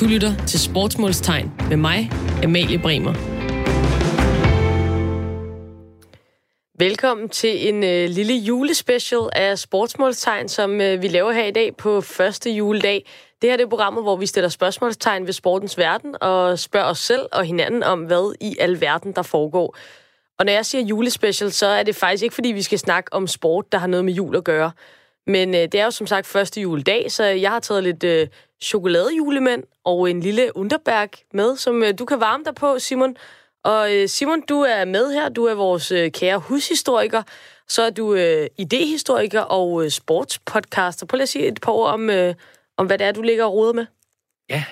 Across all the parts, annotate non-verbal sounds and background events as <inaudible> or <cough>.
Du lytter til Sportsmålstegn med mig, Amalie Bremer. Velkommen til en øh, lille julespecial af Sportsmålstegn, som øh, vi laver her i dag på første juledag. Det her det er programmet, hvor vi stiller spørgsmålstegn ved sportens verden og spørger os selv og hinanden om, hvad i al verden der foregår. Og når jeg siger julespecial, så er det faktisk ikke, fordi vi skal snakke om sport, der har noget med jul at gøre. Men øh, det er jo som sagt første juledag, så jeg har taget lidt øh, chokoladejulemænd og en lille underberg med, som øh, du kan varme dig på, Simon. Og øh, Simon, du er med her. Du er vores øh, kære hushistoriker. Så er du øh, idehistoriker og øh, sportspodcaster. Prøv lige at sige et par ord om, øh, om, hvad det er, du ligger og roder med. Ja,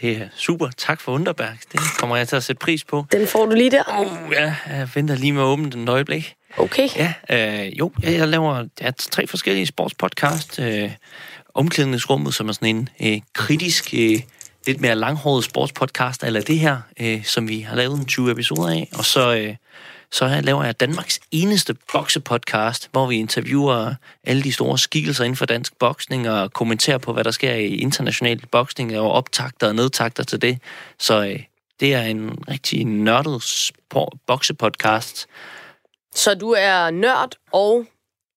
det er super. Tak for Underberg. Det kommer jeg til at sætte pris på. Den får du lige der. Oh, ja, jeg venter lige med at åbne den øjeblik. Okay. Ja, øh, jo, jeg, jeg laver ja, tre forskellige sportspodcast. Øh, Omklædningsrummet, som er sådan en øh, kritisk, øh, lidt mere langhåret sportspodcast, eller det her, øh, som vi har lavet en 20 episoder af. Og så, øh, så her laver jeg Danmarks eneste boksepodcast, hvor vi interviewer alle de store skikkelser inden for dansk boksning og kommenterer på, hvad der sker i international boksning og optakter og nedtakter til det. Så øh, det er en rigtig nørdet sport- boksepodcast. Så du er nørd og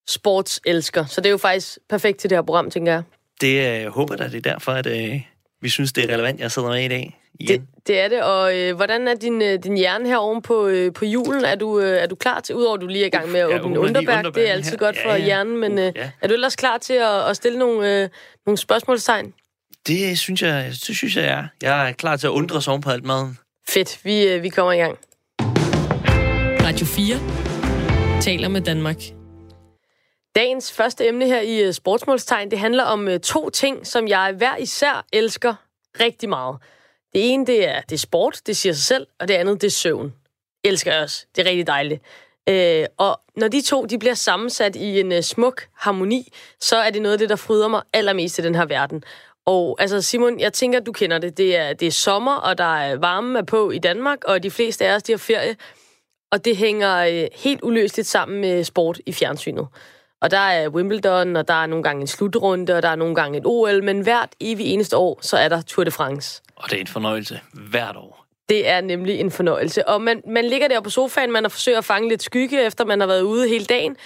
sportselsker, så det er jo faktisk perfekt til det her program, tænker jeg. Det øh, jeg håber da, det er derfor, at øh, vi synes, det er relevant, jeg sidder med i dag. Igen. Det, det er det, og øh, hvordan er din, øh, din hjerne her oven på, øh, på julen? Er du, øh, er du klar til, udover at du lige er i gang med at Ja, åbne underberg, det er altid her. godt for Ja, ja. hjernen, men øh, Ja. er du ellers klar til at, at stille nogle, øh, nogle spørgsmålstegn? Det synes jeg, det synes jeg er. Jeg er klar til at undre sig oven på alt maden. Fedt, vi, øh, vi kommer i gang. Radio 4 taler med Danmark. Dagens første emne her i øh, Sportsmålstegn, det handler om øh, to ting, som jeg hver især elsker rigtig meget. Det ene, det er, det er sport, det siger sig selv, og det andet, det er søvn. Elsker jeg også. Det er rigtig dejligt. Øh, og når de to de bliver sammensat i en øh, smuk harmoni, så er det noget af det, der fryder mig allermest i den her verden. Og altså Simon, jeg tænker, du kender det. Det er, det er sommer, og der er varme er på i Danmark, og de fleste af os, de har ferie. Og det hænger øh, helt uløseligt sammen med sport i fjernsynet. Og der er Wimbledon, og der er nogle gange en slutrunde, og der er nogle gange et OL, men hvert evig eneste år, så er der Tour de France. Og det er en fornøjelse hvert år. Det er nemlig en fornøjelse. Og man, man ligger der på sofaen, man har forsøgt at fange lidt skygge, efter man har været ude hele dagen.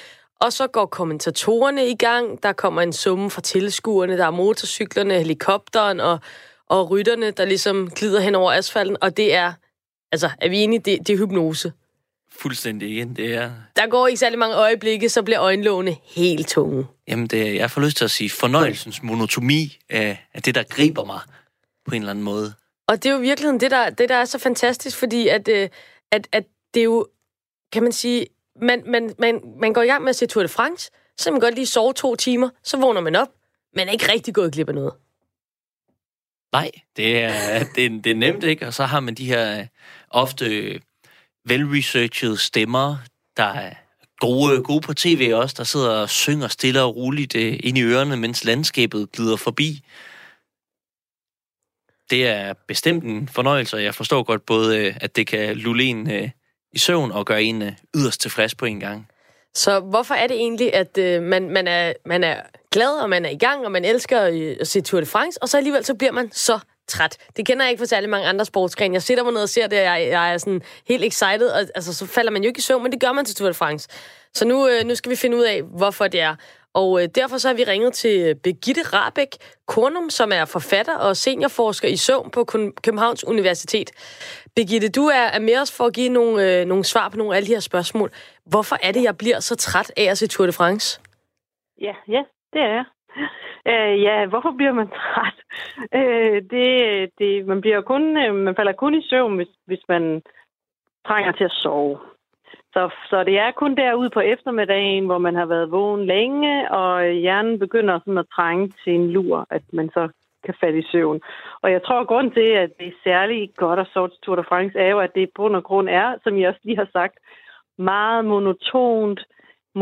Og så går kommentatorerne i gang. Der kommer en summe fra tilskuerne. Der er motorcyklerne, helikopteren og, og rytterne, der ligesom glider hen over asfalten. Og det er, altså er vi enige, det, det er hypnose. Fuldstændig igen. Det er, Der går ikke særlig mange øjeblikke, så bliver øjenlågene helt tunge. jamen det, jeg får lyst til at sige, fornøjelsens monotomi af, af det, der griber mig på en eller anden måde. Og det er jo i virkeligheden det, der, det, der er så fantastisk, fordi at, øh, at, at det er jo, kan man sige, man, man, man, man går i gang med at se Tour de France, så kan man godt lige sove to timer, så vågner man op, men er ikke rigtig gået glip af noget. Nej, det er, det, er, det er nemt, ikke? Og så har man de her øh, ofte velresearchede stemmer, der er gode, gode på tv også, der sidder og synger stille og roligt øh, ind i ørerne, mens landskabet glider forbi. Det er bestemt en fornøjelse, og jeg forstår godt både, øh, at det kan lulle en øh, i søvn og gøre en øh, yderst tilfreds på en gang. Så hvorfor er det egentlig, at øh, man, man, er, man er glad, og man er i gang, og man elsker øh, at se Tour de France, og så alligevel så bliver man så træt. Det kender jeg ikke for særlig mange andre sportsgrene. Jeg sidder mig ned og ser det, og jeg, jeg er sådan helt excited, og altså, så falder man jo ikke i søvn, men det gør man til Tour de France. Så nu, øh, nu skal vi finde ud af, hvorfor det er. Og øh, derfor så har vi ringet til Begitte Rabeck Kornum, som er forfatter og seniorforsker i søvn på Københavns Universitet. Begitte, du er, er med os for at give nogle, øh, nogle svar på nogle af de her spørgsmål. Hvorfor er det, jeg bliver så træt af at se Tour de France? Ja, ja, det er jeg. Øh, ja, hvorfor bliver man <laughs> træt? Øh, det, det, man, bliver kun, øh, man falder kun i søvn, hvis, hvis man trænger til at sove. Så, så det er kun derude på eftermiddagen, hvor man har været vågen længe, og hjernen begynder sådan at trænge til en lur, at man så kan falde i søvn. Og jeg tror, at grunden til, at det er særlig godt at sove til Tour de France, er jo, at det på grund og grund er, som jeg også lige har sagt, meget monotont,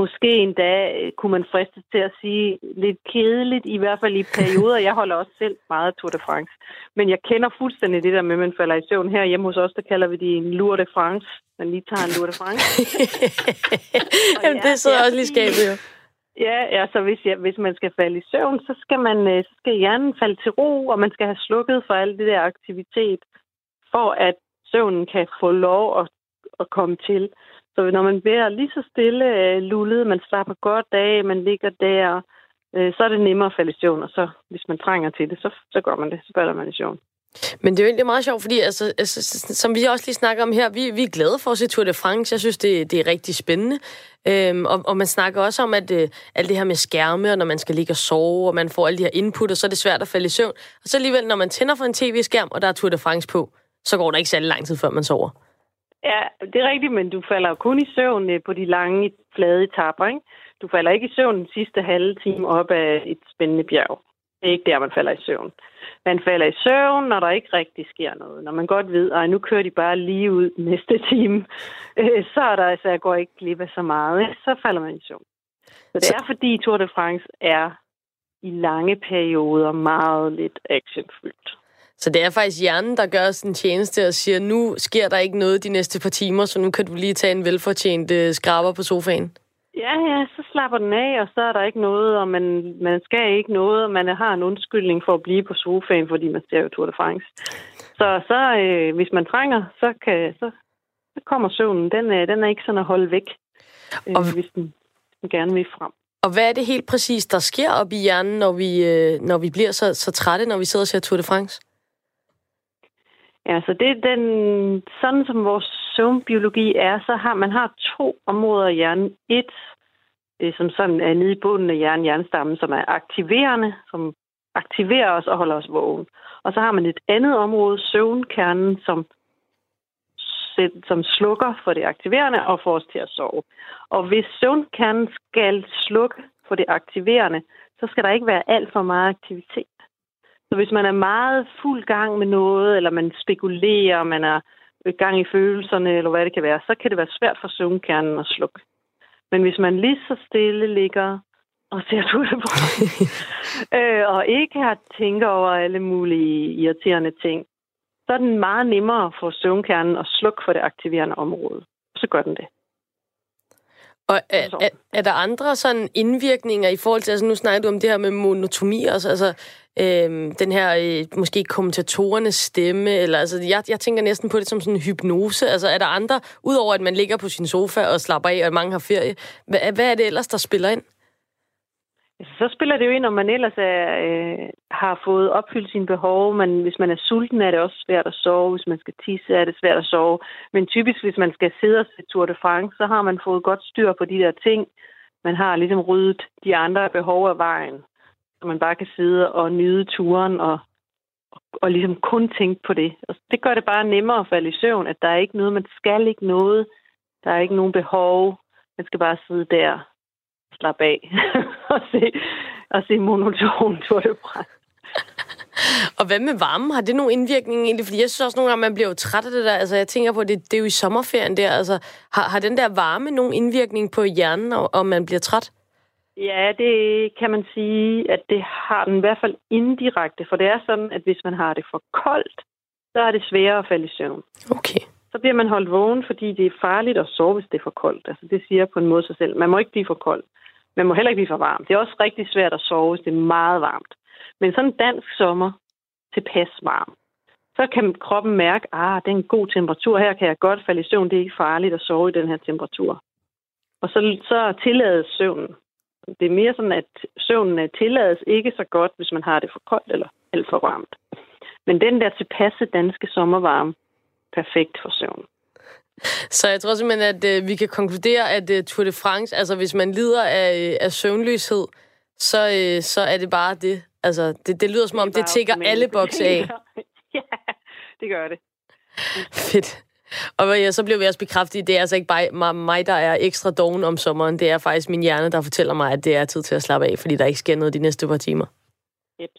måske endda øh, kunne man fristes til at sige lidt kedeligt, i hvert fald i perioder. Jeg holder også selv meget af Tour de France. Men jeg kender fuldstændig det der med, at man falder i søvn. Her hjemme hos os, der kalder vi det en Tour de France. Man lige tager en Tour de France. <laughs> Jamen, ja, det sidder er også lige skabet, jo. Ja, altså hvis, ja, hvis man skal falde i søvn, så skal, man, øh, så skal hjernen falde til ro, og man skal have slukket for alt det der aktivitet, for at søvnen kan få lov at, at komme til. Så når man bliver lige så stille øh, lullet, man slapper godt af, man ligger der, øh, så er det nemmere at falde i søvn, og så hvis man trænger til det, så, så gør man det, så falder man i søvn. Men det er jo egentlig meget sjovt, fordi altså, altså, som vi også lige snakker om her, vi, vi er glade for at se Tour de France. Jeg synes, det, det er rigtig spændende. Øhm, og, og man snakker også om, at øh, alt det her med skærme, og når man skal ligge og sove, og man får alle de her input, og så er det svært at falde i søvn. Og så alligevel, når man tænder for en tv-skærm, og der er Tour de France på, så går der ikke særlig lang tid, før man sover. Ja, det er rigtigt, men du falder kun i søvn øh, på de lange, flade etapper, ikke? Du falder ikke i søvn den sidste halve time op af et spændende bjerg. Det er ikke der, man falder i søvn. Man falder i søvn, når der ikke rigtig sker noget. Når man godt ved, at nu kører de bare lige ud næste time, <laughs> øh, så er der altså, jeg går ikke glip af så meget. Så falder man i søvn. Så det er fordi Tour de France er i lange perioder meget lidt actionfyldt. Så det er faktisk hjernen, der gør sådan en tjeneste og siger, nu sker der ikke noget de næste par timer, så nu kan du lige tage en velfortjent øh, skraber på sofaen. Ja, ja, så slapper den af, og så er der ikke noget, og man, man skal ikke noget, og man har en undskyldning for at blive på sofaen, fordi man ser jo Tour de France. Så, så øh, hvis man trænger, så, kan, så, så kommer søvnen. Den, øh, den er ikke sådan at holde væk, øh, og, hvis, den, hvis den gerne vil frem. Og hvad er det helt præcis, der sker op i hjernen, når vi, øh, når vi bliver så, så trætte, når vi sidder og ser Tour de France? Ja, så det er den, sådan som vores søvnbiologi er, så har man har to områder i hjernen. Et, det som sådan er nede i bunden af hjernen, hjernestammen, som er aktiverende, som aktiverer os og holder os vågen. Og så har man et andet område, søvnkernen, som, som slukker for det aktiverende og får os til at sove. Og hvis søvnkernen skal slukke for det aktiverende, så skal der ikke være alt for meget aktivitet. Så hvis man er meget fuld gang med noget, eller man spekulerer, man er gang i følelserne, eller hvad det kan være, så kan det være svært for søvnkernen at slukke. Men hvis man lige så stille ligger og ser <laughs> på, <laughs> øh, og ikke har tænkt over alle mulige irriterende ting, så er den meget nemmere for søvnkernen at slukke for det aktiverende område. Så gør den det. Og er, er, er der andre sådan indvirkninger i forhold til, altså nu snakker du om det her med monotomi, altså, altså øh, den her øh, måske kommentatorernes stemme, eller altså jeg, jeg tænker næsten på det som sådan en hypnose, altså er der andre, udover at man ligger på sin sofa og slapper af, og mange har ferie, hvad, hvad er det ellers, der spiller ind? Altså, så spiller det jo ind, om man ellers er, øh, har fået opfyldt sine behov. Men hvis man er sulten, er det også svært at sove. Hvis man skal tisse, er det svært at sove. Men typisk, hvis man skal sidde og se Tour de France, så har man fået godt styr på de der ting. Man har ligesom ryddet de andre behov af vejen. Så man bare kan sidde og nyde turen og, og, og ligesom kun tænke på det. Og det gør det bare nemmere at falde i søvn, at der er ikke noget, man skal ikke noget. Der er ikke nogen behov. Man skal bare sidde der slappe af <laughs> og se, og se monoton <laughs> Tour de France. Og hvad med varmen? Har det nogen indvirkning egentlig? Fordi jeg synes også nogle gange, man bliver jo træt af det der. Altså, jeg tænker på, det, det er jo i sommerferien der. Altså, har, har den der varme nogen indvirkning på hjernen, og, og man bliver træt? Ja, det kan man sige, at det har den i hvert fald indirekte. For det er sådan, at hvis man har det for koldt, så er det sværere at falde i søvn. Okay så bliver man holdt vågen, fordi det er farligt at sove, hvis det er for koldt. Altså, det siger på en måde sig selv. Man må ikke blive for kold. Man må heller ikke blive for varm. Det er også rigtig svært at sove, hvis det er meget varmt. Men sådan en dansk sommer, tilpas varm, så kan kroppen mærke, at ah, det er en god temperatur. Her kan jeg godt falde i søvn. Det er ikke farligt at sove i den her temperatur. Og så, så tillades søvnen. Det er mere sådan, at søvnen øh, tillades ikke så godt, hvis man har det for koldt eller alt for varmt. Men den der tilpasse danske sommervarme, perfekt for søvn. Så jeg tror simpelthen, at øh, vi kan konkludere, at øh, Tour de France, altså hvis man lider af, øh, af søvnløshed, så, øh, så er det bare det. Altså, det, det lyder som om, det, det tigger alle bokse af. <laughs> ja, det gør det. Fedt. Og ja, så bliver vi også bekræftet, at det er altså ikke bare mig, der er ekstra doven om sommeren. Det er faktisk min hjerne, der fortæller mig, at det er tid til at slappe af, fordi der ikke sker noget de næste par timer. Yep.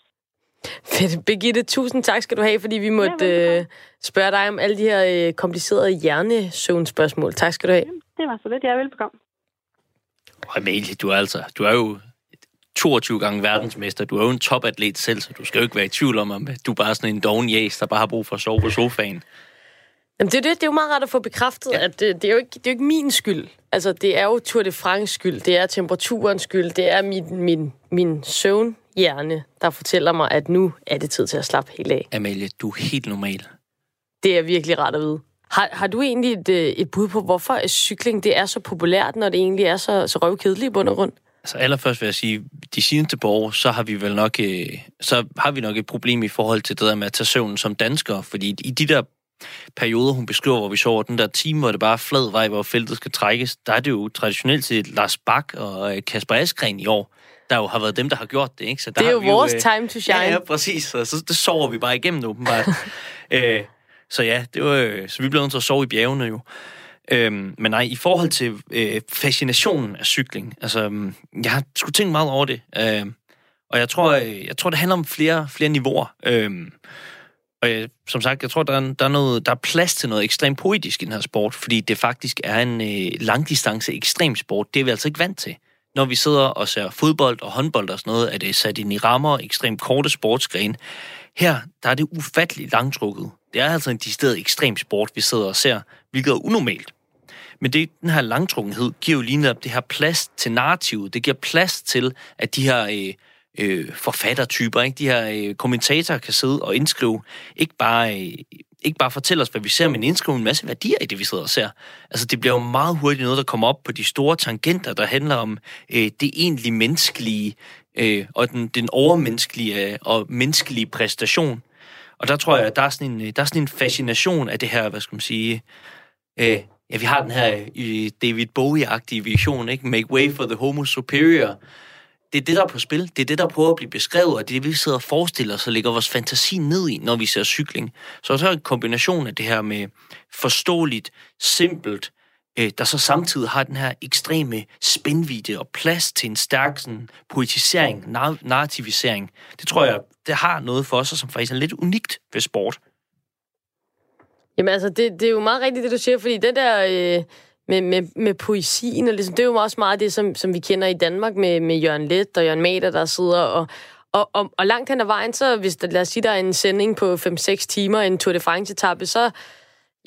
Fedt. Birgitte, tusind tak skal du have, fordi vi måtte ja, øh, spørge dig om alle de her øh, komplicerede hjernesøvnspørgsmål. Tak skal du have. Det var så lidt. Jeg er velbekomme. Amalie, du er altså, du er jo 22 gange verdensmester. Du er jo en topatlet selv, så du skal jo ikke være i tvivl om, at du er bare sådan en doven jæs, der bare har brug for at sove på sofaen. Jamen, det, er det, det er jo meget rart at få bekræftet, ja. at det, det, er jo ikke, det er jo ikke min skyld. Altså, det er jo Tour de France skyld, det er temperaturens skyld, det er min, min, min søvnhjerne, der fortæller mig, at nu er det tid til at slappe helt af. Amalie, du er helt normal. Det er virkelig rart at vide. Har, har du egentlig et, øh, et bud på, hvorfor cykling det er så populært, når det egentlig er så, så røvkedeligt i bund og grund? Altså allerførst vil jeg sige, de seneste par år, så har vi vel nok, øh, så har vi nok et problem i forhold til det der med at tage søvn som danskere, fordi i de der perioder, hun beskriver, hvor vi sover den der time, hvor det bare er flad vej, hvor feltet skal trækkes, der er det jo traditionelt set Lars Bak og øh, Kasper Askren i år, der jo har været dem, der har gjort det. Ikke? Så der det er jo vores jo, øh, time to shine. Ja, ja præcis. Så, så det sover vi bare igennem åbenbart. <laughs> øh, så ja, det var, øh, så vi blev nødt til at sove i bjergene jo. Øhm, men nej, i forhold til øh, fascinationen af cykling, altså, øhm, jeg har sgu tænkt meget over det. Øh, og jeg tror, øh, jeg tror, det handler om flere, flere niveauer. Øh, og øh, som sagt, jeg tror, der er, der, er noget, der er plads til noget ekstremt poetisk i den her sport, fordi det faktisk er en øh, langdistance ekstrem sport. Det er vi altså ikke vant til. Når vi sidder og ser fodbold og håndbold og sådan noget, at det er sat ind i rammer, ekstremt korte sportsgrene. Her, der er det ufatteligt langtrukket. Det er altså en distilleret ekstrem sport, vi sidder og ser, hvilket er unormalt. Men det, den her langtrukkenhed giver jo lige netop det her plads til narrativet. Det giver plads til, at de her øh, øh, forfattertyper, ikke? de her øh, kommentatorer kan sidde og indskrive, ikke bare, øh, ikke bare fortælle os, hvad vi ser, men indskrive en masse værdier i det, vi sidder og ser. Altså, det bliver jo meget hurtigt noget, der kommer op på de store tangenter, der handler om øh, det egentlig menneskelige, øh, og den, den overmenneskelige øh, og menneskelige præstation. Og der tror jeg, at der er sådan en, der er sådan en fascination af det her, hvad skal man sige, øh, ja, vi har den her i David Bowie-agtige vision, ikke? Make way for the homo superior. Det er det, der er på spil. Det er det, der prøver at blive beskrevet, og det er det, vi sidder og forestiller os og lægger vores fantasi ned i, når vi ser cykling. Så så er en kombination af det her med forståeligt, simpelt, øh, der så samtidig har den her ekstreme spændvidde og plads til en stærk sådan, poetisering, nar- narrativisering. Det tror jeg, det har noget for os, som faktisk er lidt unikt ved sport. Jamen altså, det, det er jo meget rigtigt, det du siger, fordi det der øh, med, med, med poesien, og ligesom, det er jo også meget det, som, som vi kender i Danmark med, med Jørgen Let og Jørgen Mader, der sidder og, og, og, og langt hen ad vejen, så hvis der, lad os sige, der er en sending på 5-6 timer, en Tour de France-etappe, så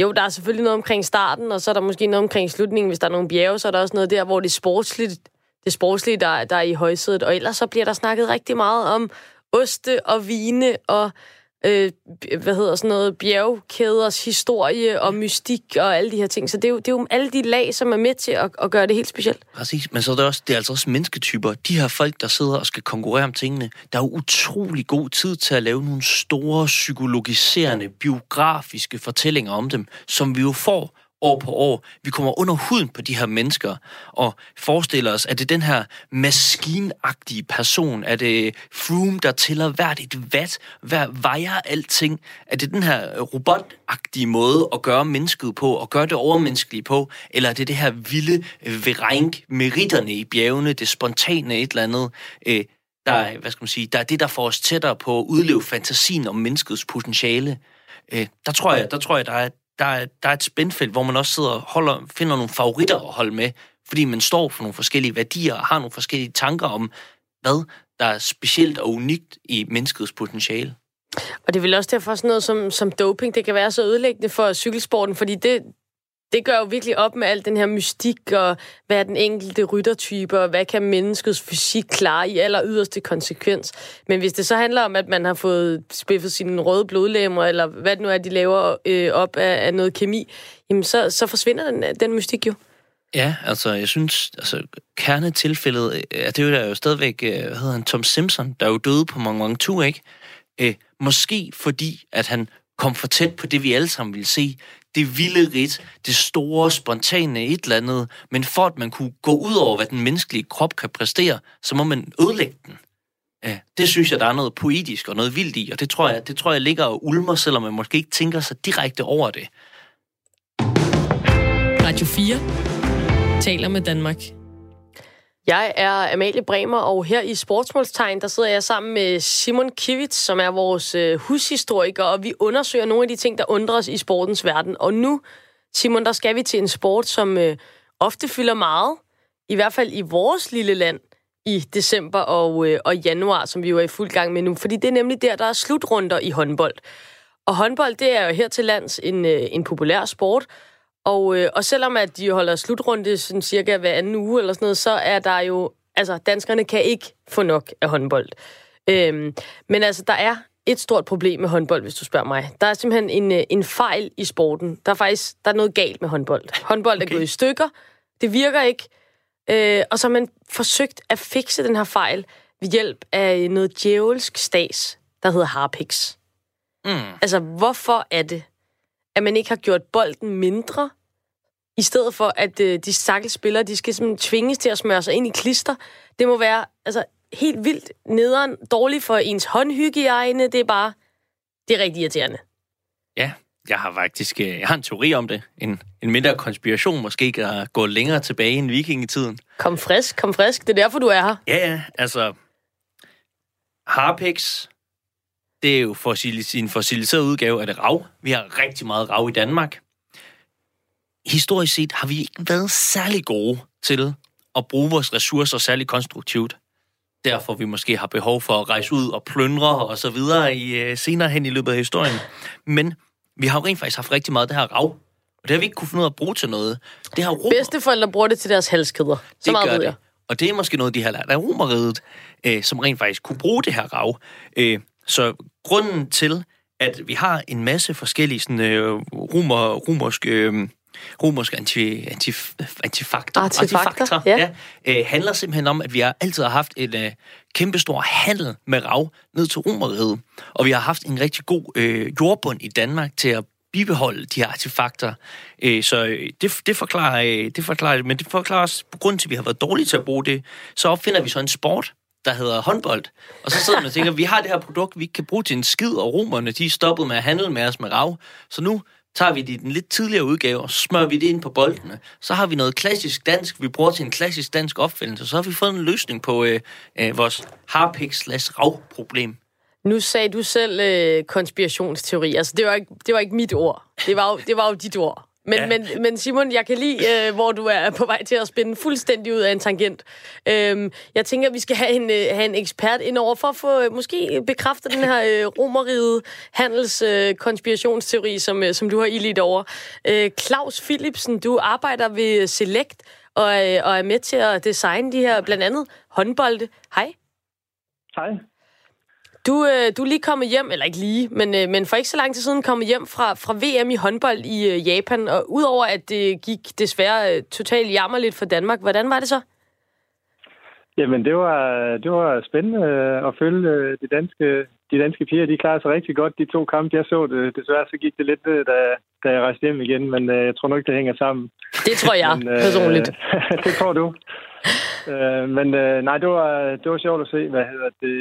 jo, der er selvfølgelig noget omkring starten, og så er der måske noget omkring slutningen. Hvis der er nogle bjerge, så er der også noget der, hvor det er sportsligt, det sportslige, der, der er i højsædet. Og ellers så bliver der snakket rigtig meget om oste og vine og øh, hvad hedder sådan noget, bjergkæders historie og mystik og alle de her ting. Så det er jo, det er jo alle de lag, som er med til at, at gøre det helt specielt. Præcis, men så er det, også, det er altså også mennesketyper. De her folk, der sidder og skal konkurrere om tingene, der er jo utrolig god tid til at lave nogle store psykologiserende, biografiske fortællinger om dem, som vi jo får år på år. Vi kommer under huden på de her mennesker og forestiller os, at det er den her maskinagtige person, at det Froome, der tæller hvert et vat, hver vejer alting, at det er den her robotagtige måde at gøre mennesket på, og gøre det overmenneskelige på, eller er det det her vilde verank, meritterne i bjergene, det spontane et eller andet, øh, der, hvad skal man sige, der er det, der får os tættere på at udleve fantasien om menneskets potentiale. Øh, der tror jeg, der tror jeg, der er, der er, der er et spændfelt, hvor man også sidder og holder, finder nogle favoritter at holde med, fordi man står for nogle forskellige værdier og har nogle forskellige tanker om, hvad der er specielt og unikt i menneskets potentiale. Og det er vel også derfor sådan noget som, som doping, det kan være så ødelæggende for cykelsporten, fordi det, det gør jo virkelig op med al den her mystik, og hvad er den enkelte ryttertype, og hvad kan menneskets fysik klare i aller yderste konsekvens. Men hvis det så handler om, at man har fået spiffet sine røde blodlemmer, eller hvad det nu er, de laver øh, op af, af noget kemi, jamen så, så forsvinder den, øh, den mystik jo. Ja, altså, jeg synes, altså, kernetilfældet, øh, ja, det er jo der jo stadigvæk, øh, hvad hedder han, Tom Simpson, der er jo døde på mange, mange 2, ikke? Øh, måske fordi, at han kom for tæt på det, vi alle sammen ville se det vilde rit, det store, spontane et eller andet, men for at man kunne gå ud over, hvad den menneskelige krop kan præstere, så må man ødelægge den. Ja, det synes jeg, der er noget poetisk og noget vildt i, og det tror jeg, det tror jeg ligger og ulmer, selvom man måske ikke tænker sig direkte over det. Radio 4 taler med Danmark. Jeg er Amalie Bremer, og her i Sportsmålstegn, der sidder jeg sammen med Simon Kivitz, som er vores øh, hushistoriker, og vi undersøger nogle af de ting, der undrer os i sportens verden. Og nu, Simon, der skal vi til en sport, som øh, ofte fylder meget, i hvert fald i vores lille land, i december og, øh, og januar, som vi jo er i fuld gang med nu. Fordi det er nemlig der, der er slutrunder i håndbold. Og håndbold, det er jo her til lands en, øh, en populær sport. Og, øh, og selvom at de holder slutrunde sådan cirka hver anden uge eller sådan noget, så er der jo... Altså, danskerne kan ikke få nok af håndbold. Øhm, men altså, der er et stort problem med håndbold, hvis du spørger mig. Der er simpelthen en, øh, en fejl i sporten. Der er faktisk der er noget galt med håndbold. Håndbold okay. er gået i stykker. Det virker ikke. Øh, og så har man forsøgt at fikse den her fejl ved hjælp af noget djævelsk stas, der hedder Harpix. Mm. Altså, hvorfor er det, at man ikke har gjort bolden mindre, i stedet for, at øh, de stakkels spillere, de skal simpelthen tvinges til at smøre sig ind i klister. Det må være altså, helt vildt nederen, dårligt for ens håndhygiejne. Det er bare, det er rigtig irriterende. Ja, jeg har faktisk øh, jeg har en teori om det. En, en mindre konspiration måske at gå længere tilbage end vikingetiden. Kom frisk, kom frisk. Det er derfor, du er her. Ja, ja. Altså, Harpex, det er jo fossilis- en fossiliseret udgave af det rav. Vi har rigtig meget rav i Danmark. Historisk set har vi ikke været særlig gode til at bruge vores ressourcer særlig konstruktivt. Derfor vi måske har behov for at rejse ud og plyndre og så videre i, uh, senere hen i løbet af historien. Men vi har jo rent faktisk haft rigtig meget af det her rav. Og det har vi ikke kunne finde ud af at bruge til noget. Det har romer... Bedsteforældre bruger det til deres halskæder. Så det meget gør ved jeg. Det. Og det er måske noget, de har lært af romeriet, øh, som rent faktisk kunne bruge det her rav. Øh, så grunden til, at vi har en masse forskellige sådan, øh, romer, romerske... Øh, romerske anti, anti, antifakter, artefakter, artefakter ja. Ja, øh, handler simpelthen om, at vi har altid har haft en øh, kæmpestor handel med rav ned til romeriet, og vi har haft en rigtig god øh, jordbund i Danmark til at bibeholde de her artefakter. Øh, så øh, det, det, forklarer, øh, det forklarer det, men det forklarer også, på grund til, at vi har været dårlige til at bruge det, så opfinder vi så en sport, der hedder håndbold. Og så sidder man og tænker, vi har det her produkt, vi ikke kan bruge til en skid, og romerne, de er stoppet med at handle med os med rav. Så nu tager vi det i den lidt tidligere udgave, og smører vi det ind på boldene. Så har vi noget klassisk dansk, vi bruger til en klassisk dansk opfindelse. Så har vi fået en løsning på øh, øh, vores harpik slash problem. Nu sagde du selv øh, konspirationsteori. Altså, det var, ikke, det var ikke mit ord. Det var jo, det var jo dit ord. Men, ja. men, men Simon, jeg kan lide, øh, hvor du er på vej til at spænde fuldstændig ud af en tangent. Øhm, jeg tænker, at vi skal have en, øh, have en ekspert ind over for at få øh, måske bekræftet den her øh, romeride handelskonspirationsteori, øh, som, øh, som du har ildt over. Øh, Claus Philipsen, du arbejder ved Select og, øh, og er med til at designe de her blandt andet håndbolde. Hej. Hej. Du, øh, du er lige kommet hjem, eller ikke lige, men, øh, men for ikke så lang tid siden kommet hjem fra, fra VM i håndbold i øh, Japan. Og udover at det gik desværre øh, totalt jammerligt for Danmark, hvordan var det så? Jamen, det var, det var spændende øh, at følge øh, de danske, de danske piger. De klarede sig rigtig godt, de to kampe, jeg så det. Desværre så gik det lidt da, da jeg rejste hjem igen, men øh, jeg tror nok ikke, det hænger sammen. Det tror jeg, men, øh, personligt. <laughs> det tror du øh, men øh, nej, det var, det var sjovt at se, hvad hedder det.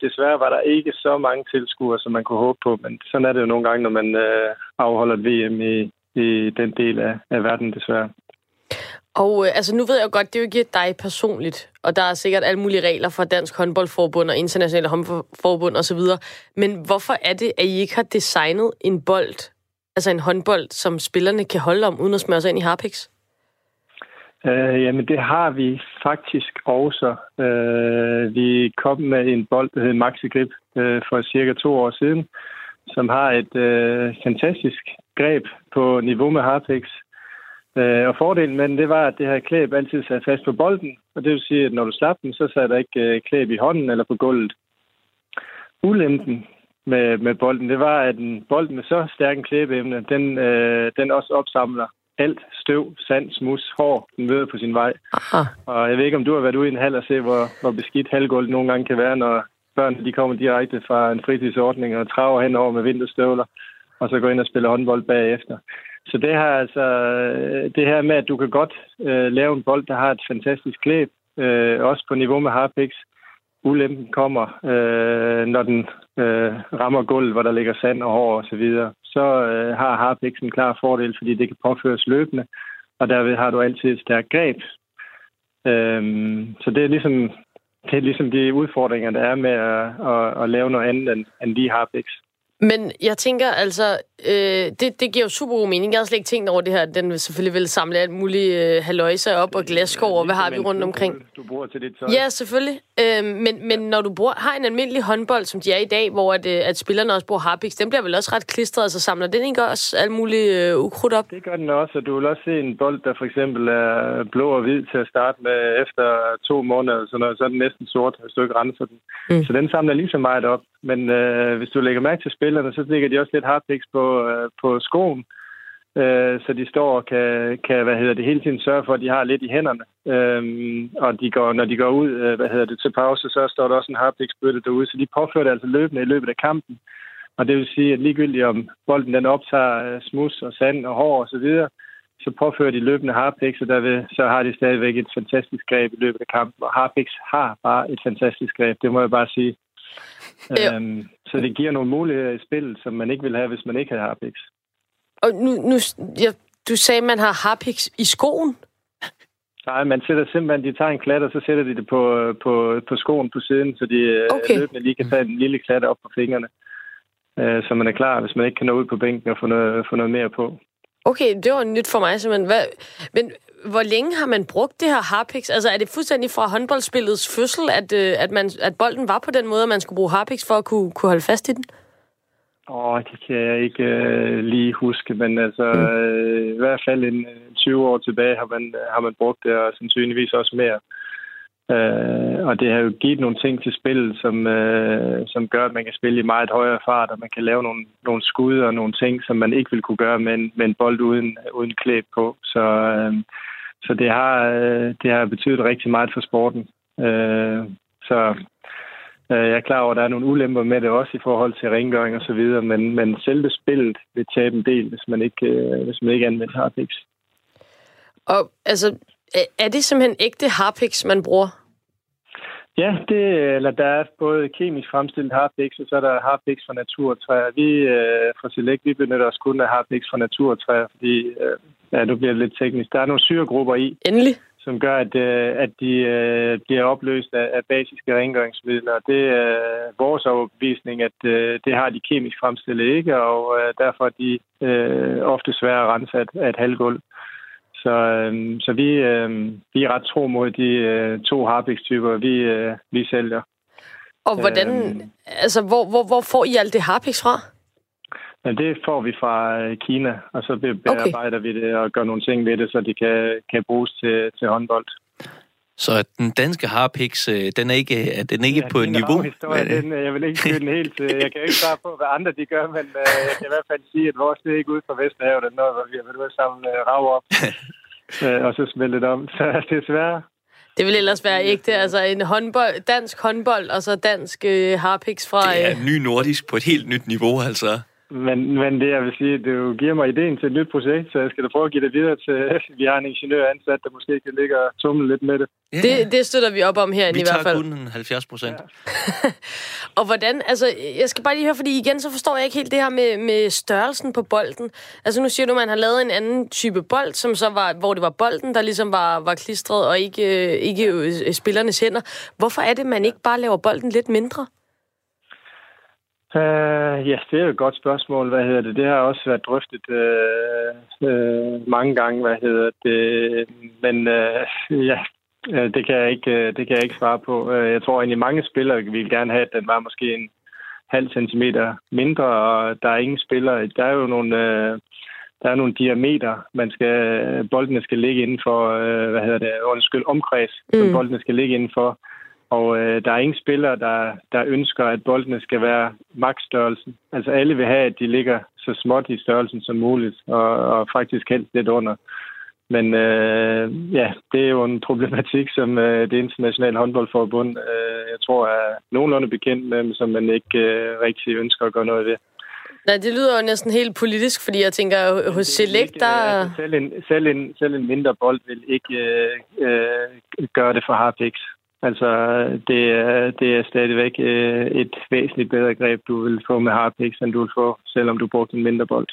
Desværre var der ikke så mange tilskuere, som man kunne håbe på, men sådan er det jo nogle gange, når man øh, afholder et VM i, i den del af, af verden, desværre. Og øh, altså, nu ved jeg jo godt, det er jo ikke dig personligt, og der er sikkert alle mulige regler for Dansk Håndboldforbund og Internationale Håndboldforbund osv., men hvorfor er det, at I ikke har designet en bold, altså en håndbold, som spillerne kan holde om, uden at smøre sig ind i harpiks? Øh, jamen, det har vi faktisk også. Øh, vi kom med en bold, der hedder Maxi Grip, øh, for cirka to år siden, som har et øh, fantastisk greb på niveau med Harpex. Øh, og fordelen med den, det var, at det her klæb altid sat fast på bolden, og det vil sige, at når du slap den, så sad der ikke øh, klæb i hånden eller på gulvet. Ulempen med, med bolden, det var, at en bold med så stærk en klæbeemne, den, øh, den også opsamler alt støv, sand, smus, hår, den møder på sin vej. Aha. Og jeg ved ikke, om du har været ude i en hal og se, hvor, hvor beskidt halvgulvet nogle gange kan være, når børn de kommer direkte fra en fritidsordning og traver henover med vinterstøvler, og så går ind og spiller håndbold bagefter. Så det her, altså, det her med, at du kan godt øh, lave en bold, der har et fantastisk klæb, øh, også på niveau med Harpix, ulempen kommer, øh, når den øh, rammer gulvet, hvor der ligger sand og hår og så videre. Så øh, har Harpix en klar fordel, fordi det kan påføres løbende, og derved har du altid et stærkt greb. Øhm, så det er ligesom det er ligesom de udfordringer, der er med at, at, at lave noget andet end, end lige Harpix. Men jeg tænker altså, øh, det, det giver jo super god mening. Jeg har slet ikke tænkt over det her. Den vil selvfølgelig vil samle alt muligt øh, haløjse op og glasskår, og hvad har vi rundt omkring? Du bruger til dit tøj. Ja, selvfølgelig. Øh, men, men når du bruger, har en almindelig håndbold, som de er i dag, hvor at, øh, at spillerne også bruger harpiks, den bliver vel også ret klistret, så samler den ikke også alt muligt øh, ukrudt op? Det gør den også, og du vil også se en bold, der for eksempel er blå og hvid til at starte med efter to måneder, så, noget, så er den næsten sort, hvis du ikke renser den. Mm. Så den samler lige så meget op. Men øh, hvis du lægger mærke til spillerne, så ligger de også lidt harpiks på, øh, på skoen, øh, så de står og kan, kan, hvad hedder det, hele tiden sørge for, at de har lidt i hænderne. Øhm, og de går, når de går ud, øh, hvad hedder det, til pause, så står der også en harpiksbøtte derude, så de påfører det altså løbende i løbet af kampen. Og det vil sige, at ligegyldigt om bolden den optager øh, smus og sand og hår og så videre, så påfører de løbende harpiks, og derved så har de stadigvæk et fantastisk greb i løbet af kampen. Og harpiks har bare et fantastisk greb, det må jeg bare sige. Ja. Øhm, så det giver nogle muligheder i spillet, som man ikke vil have, hvis man ikke har harpiks. Og nu, nu ja, du sagde, at man har harpiks i skoen. Nej, man sætter simpelthen, de tager en klat, og så sætter de det på, på, på skoen på siden, så de øh, Okay. løbende lige kan tage en lille klat op på fingrene. Øh, så man er klar, hvis man ikke kan nå ud på bænken og få noget, få noget mere på. Okay, det var nyt for mig simpelthen. Hvad, men hvor længe har man brugt det her harpiks? Altså er det fuldstændig fra håndboldspillets fødsel, at, øh, at, man, at bolden var på den måde, at man skulle bruge harpiks for at kunne, kunne holde fast i den? Åh, det kan jeg ikke øh, lige huske, men altså øh, i hvert fald en øh, 20 år tilbage har man, har man brugt det, og sandsynligvis også mere. Øh, og det har jo givet nogle ting til spillet, som, øh, som gør, at man kan spille i meget højere fart, og man kan lave nogle, nogle skud og nogle ting, som man ikke ville kunne gøre med en, med en bold uden, uden klæb på. Så, øh, så det, har, øh, det har betydet rigtig meget for sporten. Øh, så øh, jeg er klar over, at der er nogle ulemper med det også i forhold til rengøring og så videre, men, men selve spillet vil tabe en del, hvis man ikke, øh, hvis man ikke anvender harpiks. Og altså, er- er det simpelthen ægte harpiks, man bruger? Ja, det, eller der er både kemisk fremstillet harpiks, og så er der harpiks fra naturtræer. Vi øh, fra Select, vi benytter os kun af harpiks fra naturtræer, fordi, øh, ja, nu bliver det lidt teknisk. Der er nogle syregrupper i, Endelig. Som gør, at, øh, at de øh, bliver opløst af, af basiske rengøringsmidler. Og det er vores overbevisning, at øh, det har de kemisk fremstillet ikke, og øh, derfor er de øh, ofte svære at rense af, et- af et halvgulv. Så, øh, så vi, øh, vi er ret tro mod de øh, to harpiks-typer, vi, øh, vi sælger. Og hvordan, Øhm. altså, hvor, hvor, hvor får I alt det harpiks fra? Men det får vi fra øh, Kina, og så be- bearbejder okay. vi det og gør nogle ting ved det, så de kan, kan bruges til, til håndbold. Så den danske harpiks, øh, den er ikke, er den ikke på er en niveau? Historie, øh, den, øh, jeg vil ikke skyde den helt til. Jeg kan ikke svare på, hvad andre de gør, men øh, jeg kan i hvert fald sige, at vores det er ikke ude fra Vesterhavet, noget, hvor vi har været ude at samle øh, rav op, <laughs> øh, og så smelte det om. <laughs> Så desværre, Det vil ellers være ægte, altså en håndbold, dansk håndbold, og så dansk øh, harpiks fra... Det er Øh, ny nordisk på et helt nyt niveau, altså. Men, men det, jeg vil sige, det jo giver mig ideen til et nyt projekt, så jeg skal da prøve at give det videre til, <laughs> vi har en ingeniør ansat, der måske kan ligge og tumle lidt med det. Ja, det, det støtter vi op om vi i hvert tager fald. kun en 70 procent. <laughs> Og hvordan, altså, jeg skal bare lige høre, fordi igen, så forstår jeg ikke helt det her med, med størrelsen på bolden. Altså, nu siger du, at man har lavet en anden type bold, som så var, hvor det var bolden, der ligesom var, var klistret, og ikke, øh, ikke øh, spillernes hænder. Hvorfor er det, man ikke bare laver bolden lidt mindre? Uh, ja, det er jo et godt spørgsmål. Hvad hedder det? Det har også været drøftet uh, uh, mange gange, hvad hedder det. Men uh, ja, uh, det kan, jeg ikke, uh, det kan jeg ikke svare på. Uh, jeg tror egentlig, mange spillere ville gerne have, at den var måske en halv centimeter mindre, og der er ingen spillere. Der er jo nogle, uh, der er nogle diameter, man skal, boldene skal ligge inden for, uh, hvad hedder det, undskyld, omkreds, mm. som boldene skal ligge inden for. Og øh, der er ingen spillere, der, der ønsker, at boldene skal være maksstørrelsen. Altså alle vil have, at de ligger så småt i størrelsen som muligt, og, og faktisk helst lidt under. Men øh, ja, det er jo en problematik, som øh, det internationale håndboldforbund, øh, jeg tror, er nogenlunde bekendt med, men som man ikke øh, rigtig ønsker at gøre noget ved. Nej, det lyder jo næsten helt politisk, fordi jeg tænker, hos Select, ikke, der... øh, altså, selv, en, selv, en, selv en mindre bold vil ikke øh, øh, gøre det for harpiks. Altså, det er, det er stadigvæk øh, et væsentligt bedre greb, du vil få med harpiks, end du vil få, selvom du brugte en mindre bold.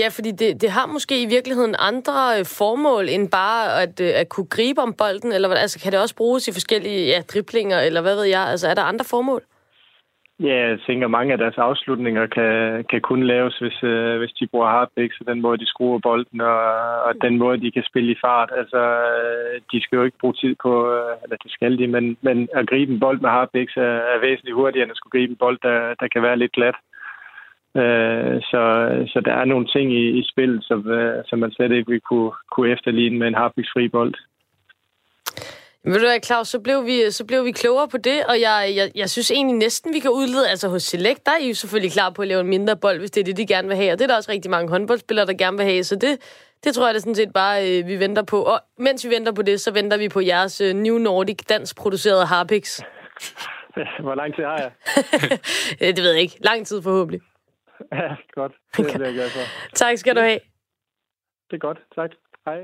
Ja, fordi det, det har måske i virkeligheden andre øh, formål, end bare at, øh, at kunne gribe om bolden, eller? Altså, kan det også bruges i forskellige ja, driblinger, eller hvad ved jeg? Altså, er der andre formål? Ja, jeg tænker, mange af deres afslutninger kan, kan kun laves, hvis, øh, hvis de bruger hardbacks, så den måde, de skruer bolden, og, og den måde, de kan spille i fart. Altså, øh, de skal jo ikke bruge tid på, øh, eller det skal de, men, men at gribe en bold med hardbacks er, er væsentligt hurtigere, end at skulle gribe en bold, der, der kan være lidt glat. Øh, så, så der er nogle ting i, i spillet, som, øh, som man slet ikke vil kunne, kunne efterligne med en hardbacks-fri bold. Ved du hvad, Claus, så blev, vi, så blev vi klogere på det, og jeg, jeg, jeg synes egentlig næsten, vi kan udlede, altså hos Select, der er I jo selvfølgelig klar på at lave en mindre bold, hvis det er det, de gerne vil have, og det er der også rigtig mange håndboldspillere, der gerne vil have, så det, det tror jeg det sådan set bare, øh, vi venter på. Og mens vi venter på det, så venter vi på jeres øh, New Nordic dansk producerede Harpix. <laughs> Hvor lang tid har jeg? <laughs> Øh, det ved jeg ikke. Lang tid forhåbentlig. <laughs> Ja, godt. Det bliver jeg glad for. Tak skal du have. Det er godt. Tak. Hej.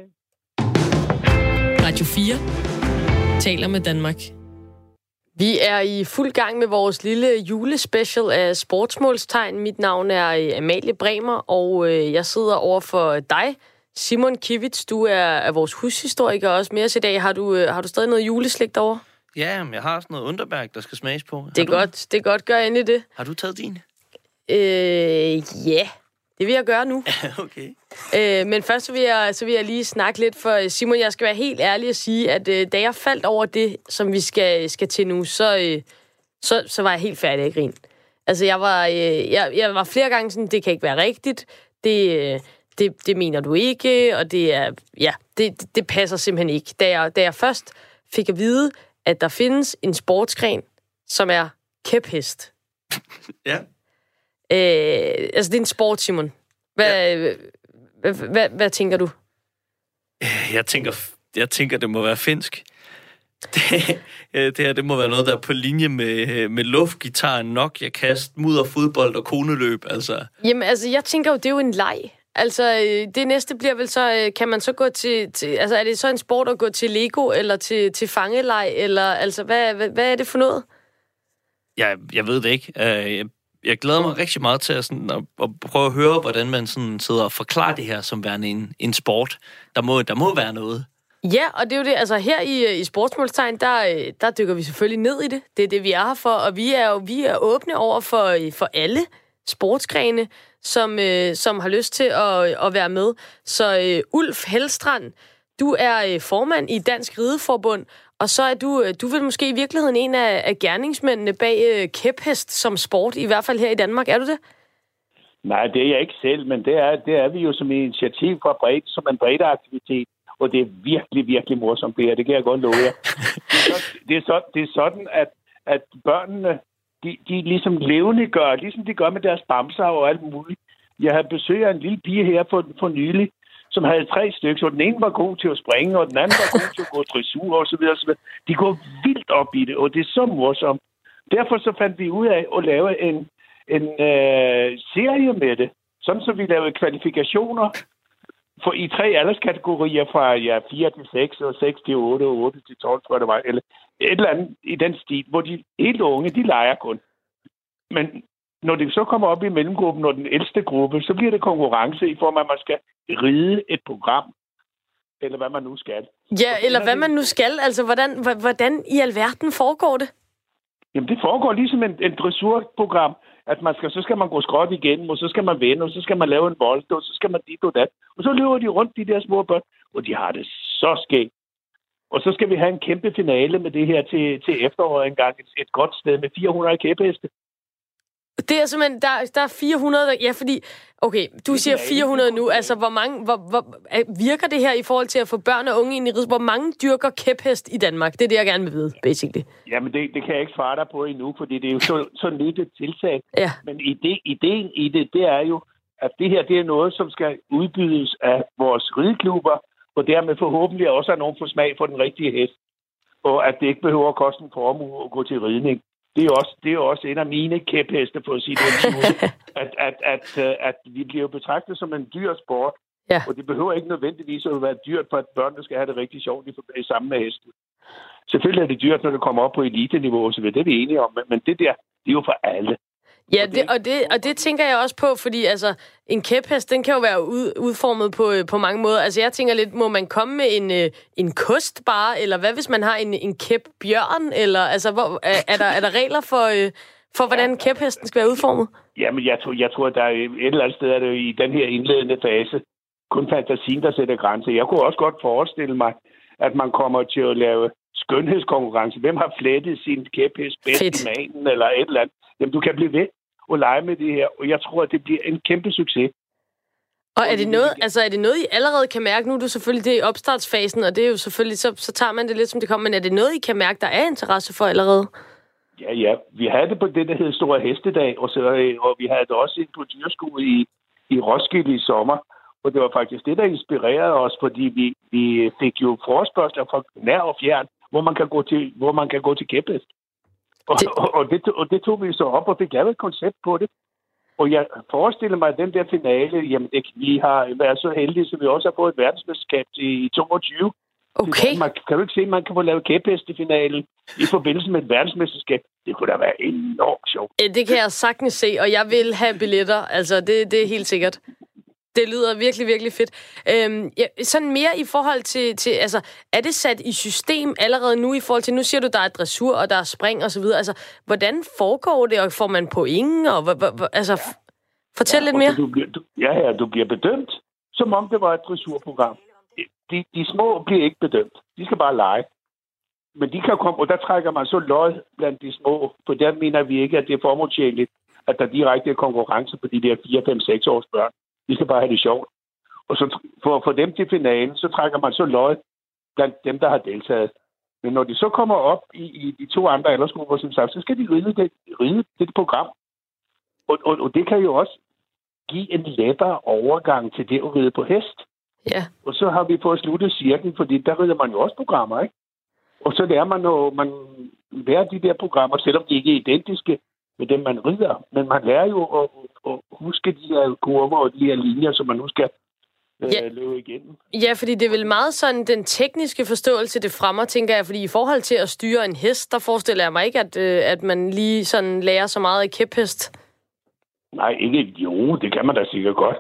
Radio 4 taler med Danmark. Vi er i fuld gang med vores lille julespecial af sportsmålstegn. Mit navn er øh, Amalie Bremer, og øh, jeg sidder over for dig, Simon Kivits. Du er, er vores hushistoriker også med os i dag. Har du, øh, har du stadig noget juleslik derovre? Ja, men jeg har sådan noget underbærk, der skal smages på. Det er du, godt. Det er godt. Gør endelig det. Har du taget din? Øh, ja, det vil jeg gøre nu. <laughs> okay. Øh, men først så vil, jeg, så vil jeg lige snakke lidt, for Simon, jeg skal være helt ærlig og sige, at øh, da jeg faldt over det, som vi skal, skal til nu, så, øh, så, så var jeg helt færdig at grine. Altså, jeg var, øh, jeg, jeg var flere gange sådan, det kan ikke være rigtigt, det, øh, det, det mener du ikke, og det er, ja, det, det passer simpelthen ikke. Da jeg, da jeg først fik at vide, at der findes en sportsgren, som er kæphest. Ja. Øh, altså, det er en sport, Simon. Hvad, ja. hvad, hvad, hvad, hvad tænker du? Jeg tænker, jeg tænker, det må være finsk. <laughs> Det, øh, det her, det må være noget, der er på linje med, med luftgitar, Nokia-kast, mudder, fodbold og koneløb, altså. Jamen, altså, jeg tænker jo, det er jo en leg. Altså, øh, det næste bliver vel så, øh, kan man så gå til, til altså, er det så en sport at gå til Lego, eller til, til fangeleg, eller, altså, hvad, hvad, hvad er det for noget? Jeg, jeg ved det ikke. Jeg, glæder mig rigtig meget til at, sådan, at, at prøve at høre, hvordan man sådan sidder og forklarer det her som værende en, en sport. Der må, der må være noget. Ja, og det er jo det, altså her i, øh, i Sportsmålstegn, der, øh, der dykker vi selvfølgelig ned i det. Det er det, vi er her for, og vi er jo vi er åbne over for, øh, for alle sportsgrene, som, øh, som har lyst til at, at være med. Så øh, Ulf Helstrand, du er øh, formand i Dansk Rideforbund, og så er du, øh, du vil måske i virkeligheden en af, af gerningsmændene bag øh, kæphest som sport, i hvert fald her i Danmark. Er du det? Nej, det er jeg ikke selv, men det er, det er vi jo som initiativ fra bredt, som en bredt aktivitet. Og det er virkelig, virkelig morsomt, det her. Det kan jeg godt love jer. Det er, så, det er, så, det er sådan, at, at børnene, de, de ligesom levende gør, ligesom de gør med deres bamser og alt muligt. Jeg havde besøg af en lille pige her for, for nylig, som havde tre stykker, så den ene var god til at springe, og den anden var god til at gå dressur og så videre, og så videre. De går vildt op i det, og det er så morsomt. Derfor så fandt vi ud af at lave en, en øh, serie med det, sådan så vi lavede kvalifikationer for i tre alderskategorier fra ja, 4 til 6, og 6 til 8, og 8 til 12, tror jeg det var, eller et eller andet i den stil, hvor de helt unge, de leger kun. Men når det så kommer op i mellemgruppen og den ældste gruppe, så bliver det konkurrence i form af, at man skal ride et program, eller hvad man nu skal. Ja, eller hvad man nu skal. Altså, hvordan, hvordan i alverden foregår det? Jamen, det foregår ligesom en, en dressurprogram, at man skal, så skal man gå skråt igennem, og så skal man vende, og så skal man lave en bold, og så skal man dit og dat. Og så løber de rundt, de der små børn, og de har det så skægt. Og så skal vi have en kæmpe finale med det her til, til efteråret engang. Et, et godt sted med 400 kæpheste. Det er simpelthen, der, der er 400, der, ja, fordi, okay, du siger 400 nu, altså, hvor mange, hvor, hvor, er- virker det her i forhold til at få børn og unge ind i rids? Hvor mange dyrker kæphest i Danmark? Det er det, jeg gerne vil vide, basically. Jamen, det, det kan jeg ikke svare dig på endnu, fordi det er jo så, så nyt et tiltag. Ja. Men ide, ideen i det, det er jo, at det her det er noget, som skal udbydes af vores rideklubber, og dermed forhåbentlig også at nogen får smag for den rigtige hest. Og at det ikke behøver at koste en formue at gå til ridning. Det er jo også, det er jo også en af mine kæpheste, for at sige det, at, <laughs> at, at, at, øh, at vi bliver betragtet som en dyr sport. Ja. Og det behøver ikke nødvendigvis at være dyrt for, at børnene skal have det rigtig sjovt i, sammen med hesten. Selvfølgelig er det dyrt, når det kommer op på elite-niveau osv. Det er vi enige om, men det der, det er jo for alle. Ja, Og det- det, og, det, og det tænker jeg også på, fordi altså, en kæphest, den kan jo være ud, udformet på, øh, på mange måder. Altså, jeg tænker lidt, må man komme med en, øh, en kost bare, eller hvad hvis man har en, en kæpbjørn, eller altså, hvor, er, er, der, er der regler for, øh, for hvordan kæphesten skal være udformet? Jamen, jeg tror, jeg tror der er et eller andet sted, er det i den her indledende fase, kun fantasien, der sætter grænser. Jeg kunne også godt forestille mig, at man kommer til at lave skønhedskonkurrence. Hvem har flettet sin kæphest bedst Fedt. i manen, eller et eller andet. Jamen, du kan blive ved og lege med det her, og jeg tror, at det bliver en kæmpe succes. Og er det noget, altså er det noget, I allerede kan mærke? Nu er du selvfølgelig det i opstartsfasen, og det er jo selvfølgelig, så, så tager man det lidt, som det kommer. Men er det noget, I kan mærke, der er interesse for allerede? Ja, ja. Vi havde det på det, der hed Store Hestedag, og, så, øh, og vi havde det også ind på dyrskue i, i Roskilde i sommer. Og det var faktisk det, der inspirerede os, fordi vi, vi fik jo forespørgsler fra nær og fjern, hvor man kan gå til, hvor man kan gå til kæphest. Og, Det-. Og, og, det, og det tog vi så op og fik lavet et koncept på det. Og jeg forestiller mig, at den der finale, jamen det, vi har været så heldige, så vi også har fået et verdensmesterskab i 22. Okay. Man, kan du ikke se, at man kan få lavet kæphest i finalen i forbindelse med et verdensmesterskab? Det kunne da være enormt sjovt. Det kan jeg sagtens se, og jeg vil have billetter. Altså, det, det er helt sikkert. Det lyder virkelig, virkelig fedt. Øhm, ja, sådan mere i forhold til, til, altså, er det sat i system allerede nu i forhold til, nu siger du, der er dressur, og der er spring og så videre. Altså, hvordan foregår det, og får man point, og altså, fortæl lidt Og mere. Du bliver, du, ja, ja, du bliver bedømt, som om det var et dressurprogram. De, de små bliver ikke bedømt. De skal bare lege. Men de kan komme, og der trækker man så lod blandt de små, for der mener vi ikke, at det er formålstjenligt, at der direkte er konkurrence på de der 4, 5, 6 års børn. De skal bare have det sjovt. Og så for at få dem til finalen, så trækker man så lod blandt dem, der har deltaget. Men når de så kommer op i, i de to andre aldersgrupper, som sagt, så skal de ride det, ride det program. Og, og, og det kan jo også give en lettere overgang til det at ride på hest. Ja. Og så har vi fået sluttet cirklen, fordi der rider man jo også programmer, ikke? Og så lærer man, når man lærer de der programmer, selvom de ikke er identiske med dem, man rider. Men man lærer jo at, at huske de her kurver og de her linjer, som man nu skal øh, Ja. løbe igennem. Ja, fordi det er vel meget sådan den tekniske forståelse, det fremmer, tænker jeg. Fordi i forhold til at styre en hest, der forestiller jeg mig ikke, at, øh, at man lige sådan lærer så meget i kæphest. Nej, ikke jo, det kan man da sikkert godt.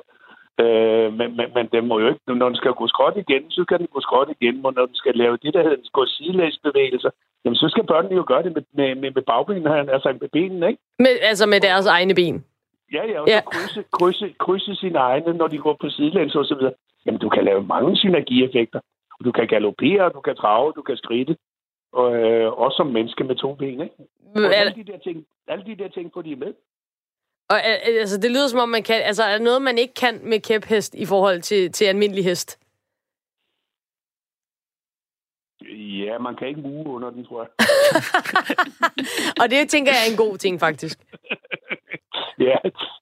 Øh, men, men, men den må jo ikke, når den skal gå skråt igen, så skal den gå skråt igen, og når den skal lave det, der hedder, den skal gå sidelægsbevægelser, jamen så skal børnene jo gøre det med, med, med, med bagbenene, altså med benene, ikke? Med, altså med deres egne ben. Ja, ja, og Ja. krydse, krydse, krydse sine egne, når de går på sidelæns og så videre. Jamen, du kan lave mange synergieffekter. Du kan galopere, du kan trave, du kan skride. Og, øh, også som menneske med to ben, ikke? Og alle de der ting, alle de der ting får de med. Og, altså, det lyder som om, man kan... Altså, er noget, man ikke kan med kæphest i forhold til, til almindelig hest? Ja, man kan ikke muge under den, tror jeg. <laughs> Og det tænker jeg er en god ting, faktisk. <laughs> ja,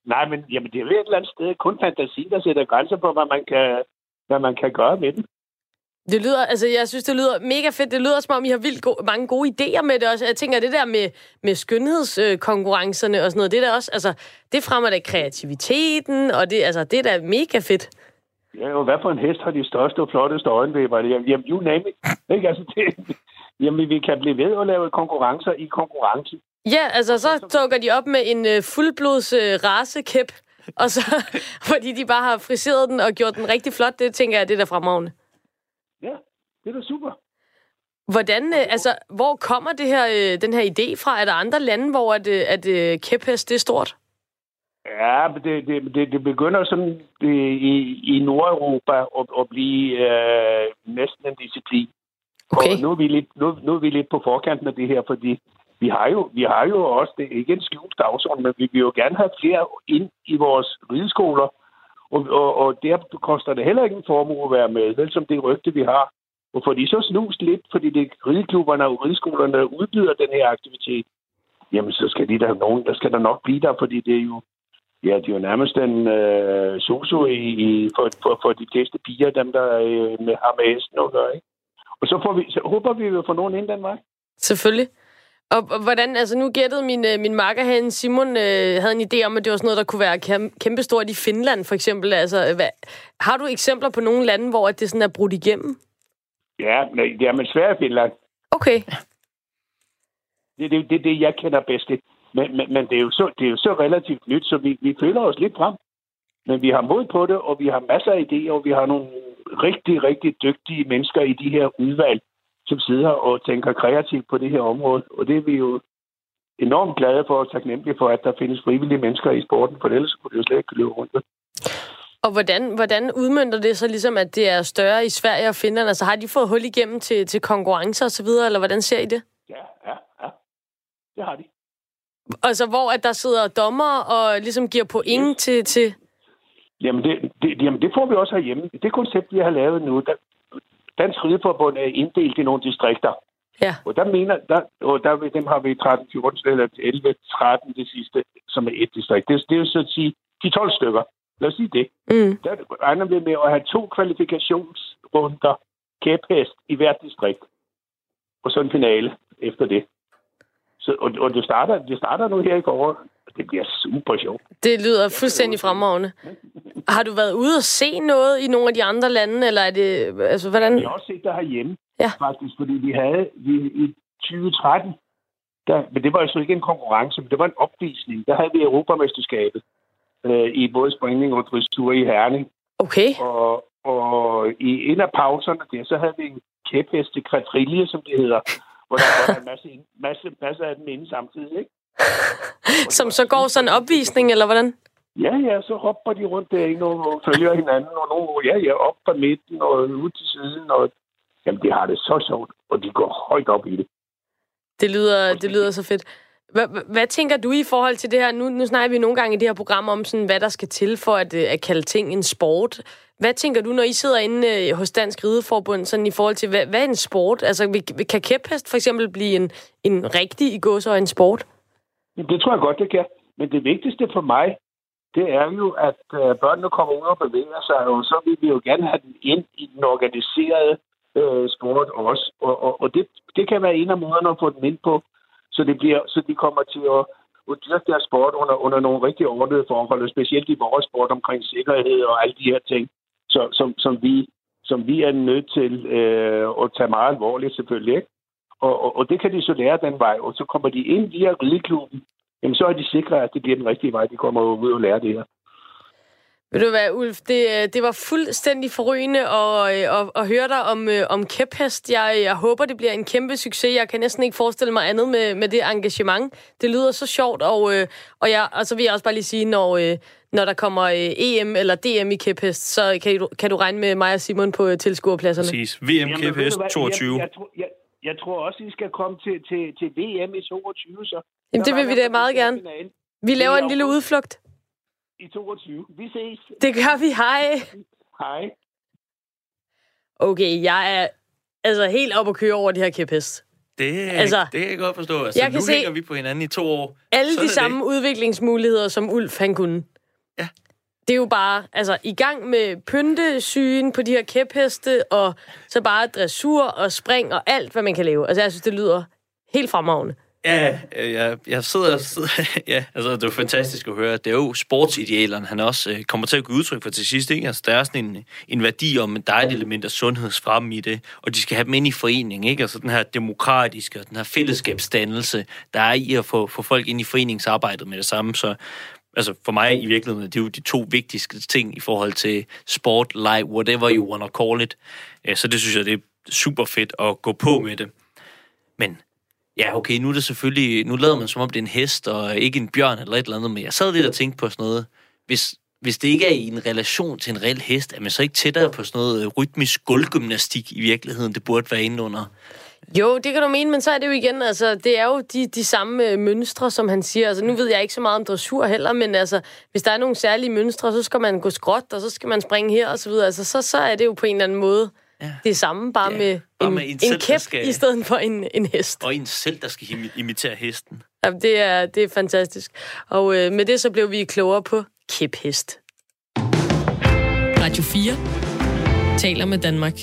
nej, men jamen, det er jo et eller andet sted kun fantasi, der sætter grænser på, hvad man kan, hvad man kan gøre med den. Det lyder, altså, jeg synes, det lyder mega fedt. Det lyder, som om I har vildt go- mange gode idéer med det også. Jeg tænker, det der med, med skønhedskonkurrencerne og sådan noget, det er da også, altså, det fremmer da kreativiteten, og det, altså, det er da mega fedt. Ja, og hvad for en hest har de største og flotteste øjenvipper? Jamen, you name it. Ikke? Altså, det, jamen, vi kan blive ved at lave konkurrencer i konkurrence. Ja, altså, så dukker de op med en uh, fuldblods uh, rasekæp, og så, <laughs> fordi de bare har friseret den og gjort den rigtig flot, det tænker jeg, det er da fremragende. Ja, det er da super. Hvordan, øh, altså, hvor kommer det her, øh, den her idé fra? Er der andre lande, hvor at, øh, at kæphest det er stort? Ja, det, det, det, det begynder sådan i, i Nordeuropa at, at blive øh, næsten en disciplin. Okay. Og nu er, vi lidt, nu, nu er vi lidt på forkanten af det her, fordi vi har jo, vi har jo også, det er ikke en skjult dagsorden, men vi vil jo gerne have flere ind i vores rideskoler. Og, og, og der koster det heller ikke en formue at være med, vel som det rygte, vi har. Og får de så snust lidt, fordi det er rideklubberne og rideskolerne udbyder den her aktivitet, jamen så skal de der nogen, der skal der nok blive der, fordi det er jo, ja, det er jo nærmest en øh, soso i, i, for, for, for de fleste piger, dem der øh, med, har med hesten at gøre, ikke? Og så, får vi, så håber vi, at vi får nogen ind den vej. Selvfølgelig. Og, og hvordan, altså nu gættede min, øh, min makker herinde, Simon, øh, havde en idé om, at det var sådan noget, der kunne være kæm- kæmpestort i Finland, for eksempel. Altså, hvad, har du eksempler på nogle lande, hvor at det sådan er brudt igennem? Ja, men det er men i Finland. Okay. Det er det, det, det, jeg kender bedst. Men, men, men det, er jo så, det er jo så relativt nyt, så vi, vi føler os lidt frem. Men vi har mod på det, og vi har masser af idéer, og vi har nogle rigtig, rigtig dygtige mennesker i de her udvalg, som sidder og tænker kreativt på det her område. Og det er vi jo enormt glade for og taknemmelige for, at der findes frivillige mennesker i sporten, for ellers kunne det jo slet ikke løbe rundt. Og hvordan, hvordan udmyndter det så ligesom, at det er større i Sverige og Finland? Altså har de fået hul igennem til, til konkurrencer osv., eller hvordan ser I det? Ja, ja, ja. Det har de. Altså hvor at der sidder dommer og ligesom giver point yes. til, til... Jamen det, det, jamen det får vi også herhjemme. Det koncept, vi har lavet nu, der, Dansk Rideforbund er inddelt i nogle distrikter. Ja. Og der mener, der, og der, dem har vi 13, 14, eller 11, 13 det sidste, som er et distrikt. Det, det er jo så at sige, de 12 stykker. Lad os sige det. Mm. Der regner vi med at have to kvalifikationsrunder kæphest i hvert distrikt. Og så en finale efter det. Så, og, og det, starter, det starter nu her i går. Det bliver super sjovt. Det lyder fuldstændig fremragende. Har du været ude og se noget i nogle af de andre lande, eller er det... Altså, hvordan... Jeg har også set det herhjemme, Ja. faktisk, fordi vi havde vi, i 2013, der, men det var jo så ikke en konkurrence, men det var en opvisning. Der havde vi Europamesterskabet øh, i både springning og dressur i Herning. Okay. Og, og i en af pauserne der, så havde vi en kæpheste kvadrille, som det hedder, hvor der var en masse, masse, masse af dem inde samtidig, ikke? Som så går sådan en opvisning, eller hvordan? Ja, ja, så hopper de rundt derinde og følger hinanden, og nogle, ja, ja, op fra midten og ud til siden, og jamen, de har det så sjovt, og de går højt op i det. Det lyder, det lyder så fedt. Hvad, tænker du i forhold til det her? Nu, nu snakker vi nogle gange i det her program om, sådan, hvad der skal til for at, øh, at kalde ting en sport. Hvad tænker du, når I sidder inde øh, hos Dansk Rideforbund, sådan i forhold til, hvad, hvad er en sport? Altså, kan kæphest for eksempel blive en, en rigtig i gås og en sport? Jamen, det tror jeg godt, det kan. Men det vigtigste for mig, det er jo, at øh, børnene kommer ud og bevæger sig, og så vil vi jo gerne have den ind i den organiserede øh, sport også. Og, og, og det, det kan være en af måderne at få dem ind på, så, det bliver, så de kommer til at, at dyrke deres sport under, under nogle rigtig ordnede forhold, og specielt i vores sport omkring sikkerhed og alle de her ting, så, som, som, vi, som vi er nødt til øh, at tage meget alvorligt selvfølgelig. Ikke? Og, og, og det kan de så lære den vej, og så kommer de ind via rideklubben, jamen så er de sikre, at det bliver den rigtige vej, de kommer ud og lærer det her. Ved du hvad, Ulf, det, øh, det var fuldstændig forrygende at, øh, at, at høre dig om, øh, om kæphest. Jeg, jeg håber, det bliver en kæmpe succes. Jeg kan næsten ikke forestille mig andet med, med det engagement. Det lyder så sjovt, og, og, jeg, og så vil jeg også bare lige sige, når, når der kommer EM eller DM i kæphest, så kan du, kan du regne med mig og Simon på tilskuerpladserne. Præcis. VM Kæphest du hvad? 22. Jeg, jeg, jeg, jeg tror også, I skal komme til, til, til VM i 22, så. Jamen, det vil vi da meget gerne. Vi laver Det er en lille udflugt. I 22. Vi ses. Det gør vi. Hej. Hej. Okay, jeg er altså helt op at køre over det her kæphest. Det, Altså, altså, det kan jeg godt forstå. Altså, jeg nu kan se- hænger vi på hinanden i to år. alle Sådan de samme udviklingsmuligheder, som Ulf han kunne. Ja. Det er jo bare, altså, i gang med pyntesygen på de her kæpheste, og så bare dressur og spring og alt, hvad man kan lave. Altså, jeg synes, det lyder helt fremragende. Ja, øh, jeg, jeg sidder, sidder <laughs> ja, altså det er fantastisk at høre. Det er jo sportsidealerne, han også øh, kommer til at give udtryk for til sidst. Ikke? Altså, der er sådan en, en værdi om, at der er et element af sundhedsfremme i det, og de skal have dem ind i forening. Ikke? Altså den her demokratiske og den her fællesskabsdannelse, der er i at få, få folk ind i foreningsarbejdet med det samme. Så altså for mig i virkeligheden, det er jo de to vigtigste ting i forhold til sport, live, whatever you wanna call it. Så det synes jeg, det er super fedt at gå på med det. Men Ja, okay, nu er det selvfølgelig, nu lader man som om det er en hest, og ikke en bjørn eller et eller andet, men jeg sad lidt og tænkte på sådan noget, hvis, hvis det ikke er i en relation til en reel hest, er man så ikke tættere på sådan noget rytmisk gulvgymnastik i virkeligheden, det burde være inde under? Jo, det kan du mene, men så er det jo igen, altså, det er jo de, de samme øh, mønstre, som han siger. Altså, nu ved jeg ikke så meget om dressur heller, men altså, hvis der er nogle særlige mønstre, så skal man gå skråt, og så skal man springe her, og så videre. Altså, så, så er det jo på en eller anden måde Ja. det samme, bare Ja, med bare en, med en en, selv, en kæp skal- i stedet for en, en hest. Og en selv, der skal imi- imitere hesten. Jamen, det, er, det er fantastisk. Og øh, med det så blev vi klogere på kæphest. Radio 4 taler med Danmark.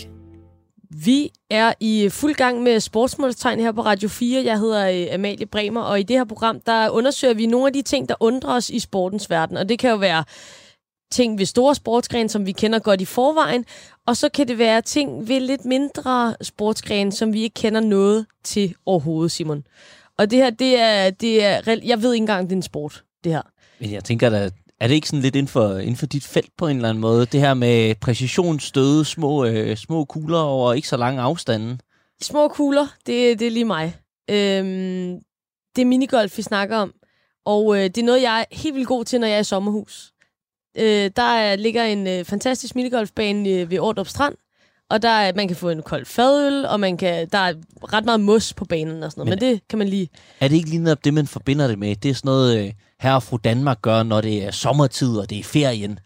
Vi er i fuld gang med sportsmålstegn her på Radio 4. Jeg hedder øh, Amalie Bremer, og i det her program, der undersøger vi nogle af de ting, der undrer os i sportens verden. Og det kan jo være ting ved store sportsgrene, som vi kender godt i forvejen, og så kan det være ting ved lidt mindre sportsgrene, som vi ikke kender noget til overhovedet, Simon. Og det her, det er, det er jeg ved ikke engang, det er en sport, det her. Men jeg tænker da, er det ikke sådan lidt inden for, inden for dit felt på en eller anden måde? Det her med præcisionsstøde, små, øh, små kugler over ikke så lange afstande. Små kugler, det, det er lige mig. Øhm, det er minigolf, vi snakker om. Og øh, det er noget, jeg er helt vildt god til, når jeg er i sommerhus. Øh, der er, ligger en øh, fantastisk minigolfbane øh, ved Ordrup Strand, og der er, man kan få en kold fadøl, og man kan, der er ret meget mos på banen og sådan noget, men, men det kan man lige... Er det ikke lige netop det, man forbinder det med? Det er sådan noget, øh, herre og fru Danmark gør, når det er sommertid, og det er ferien.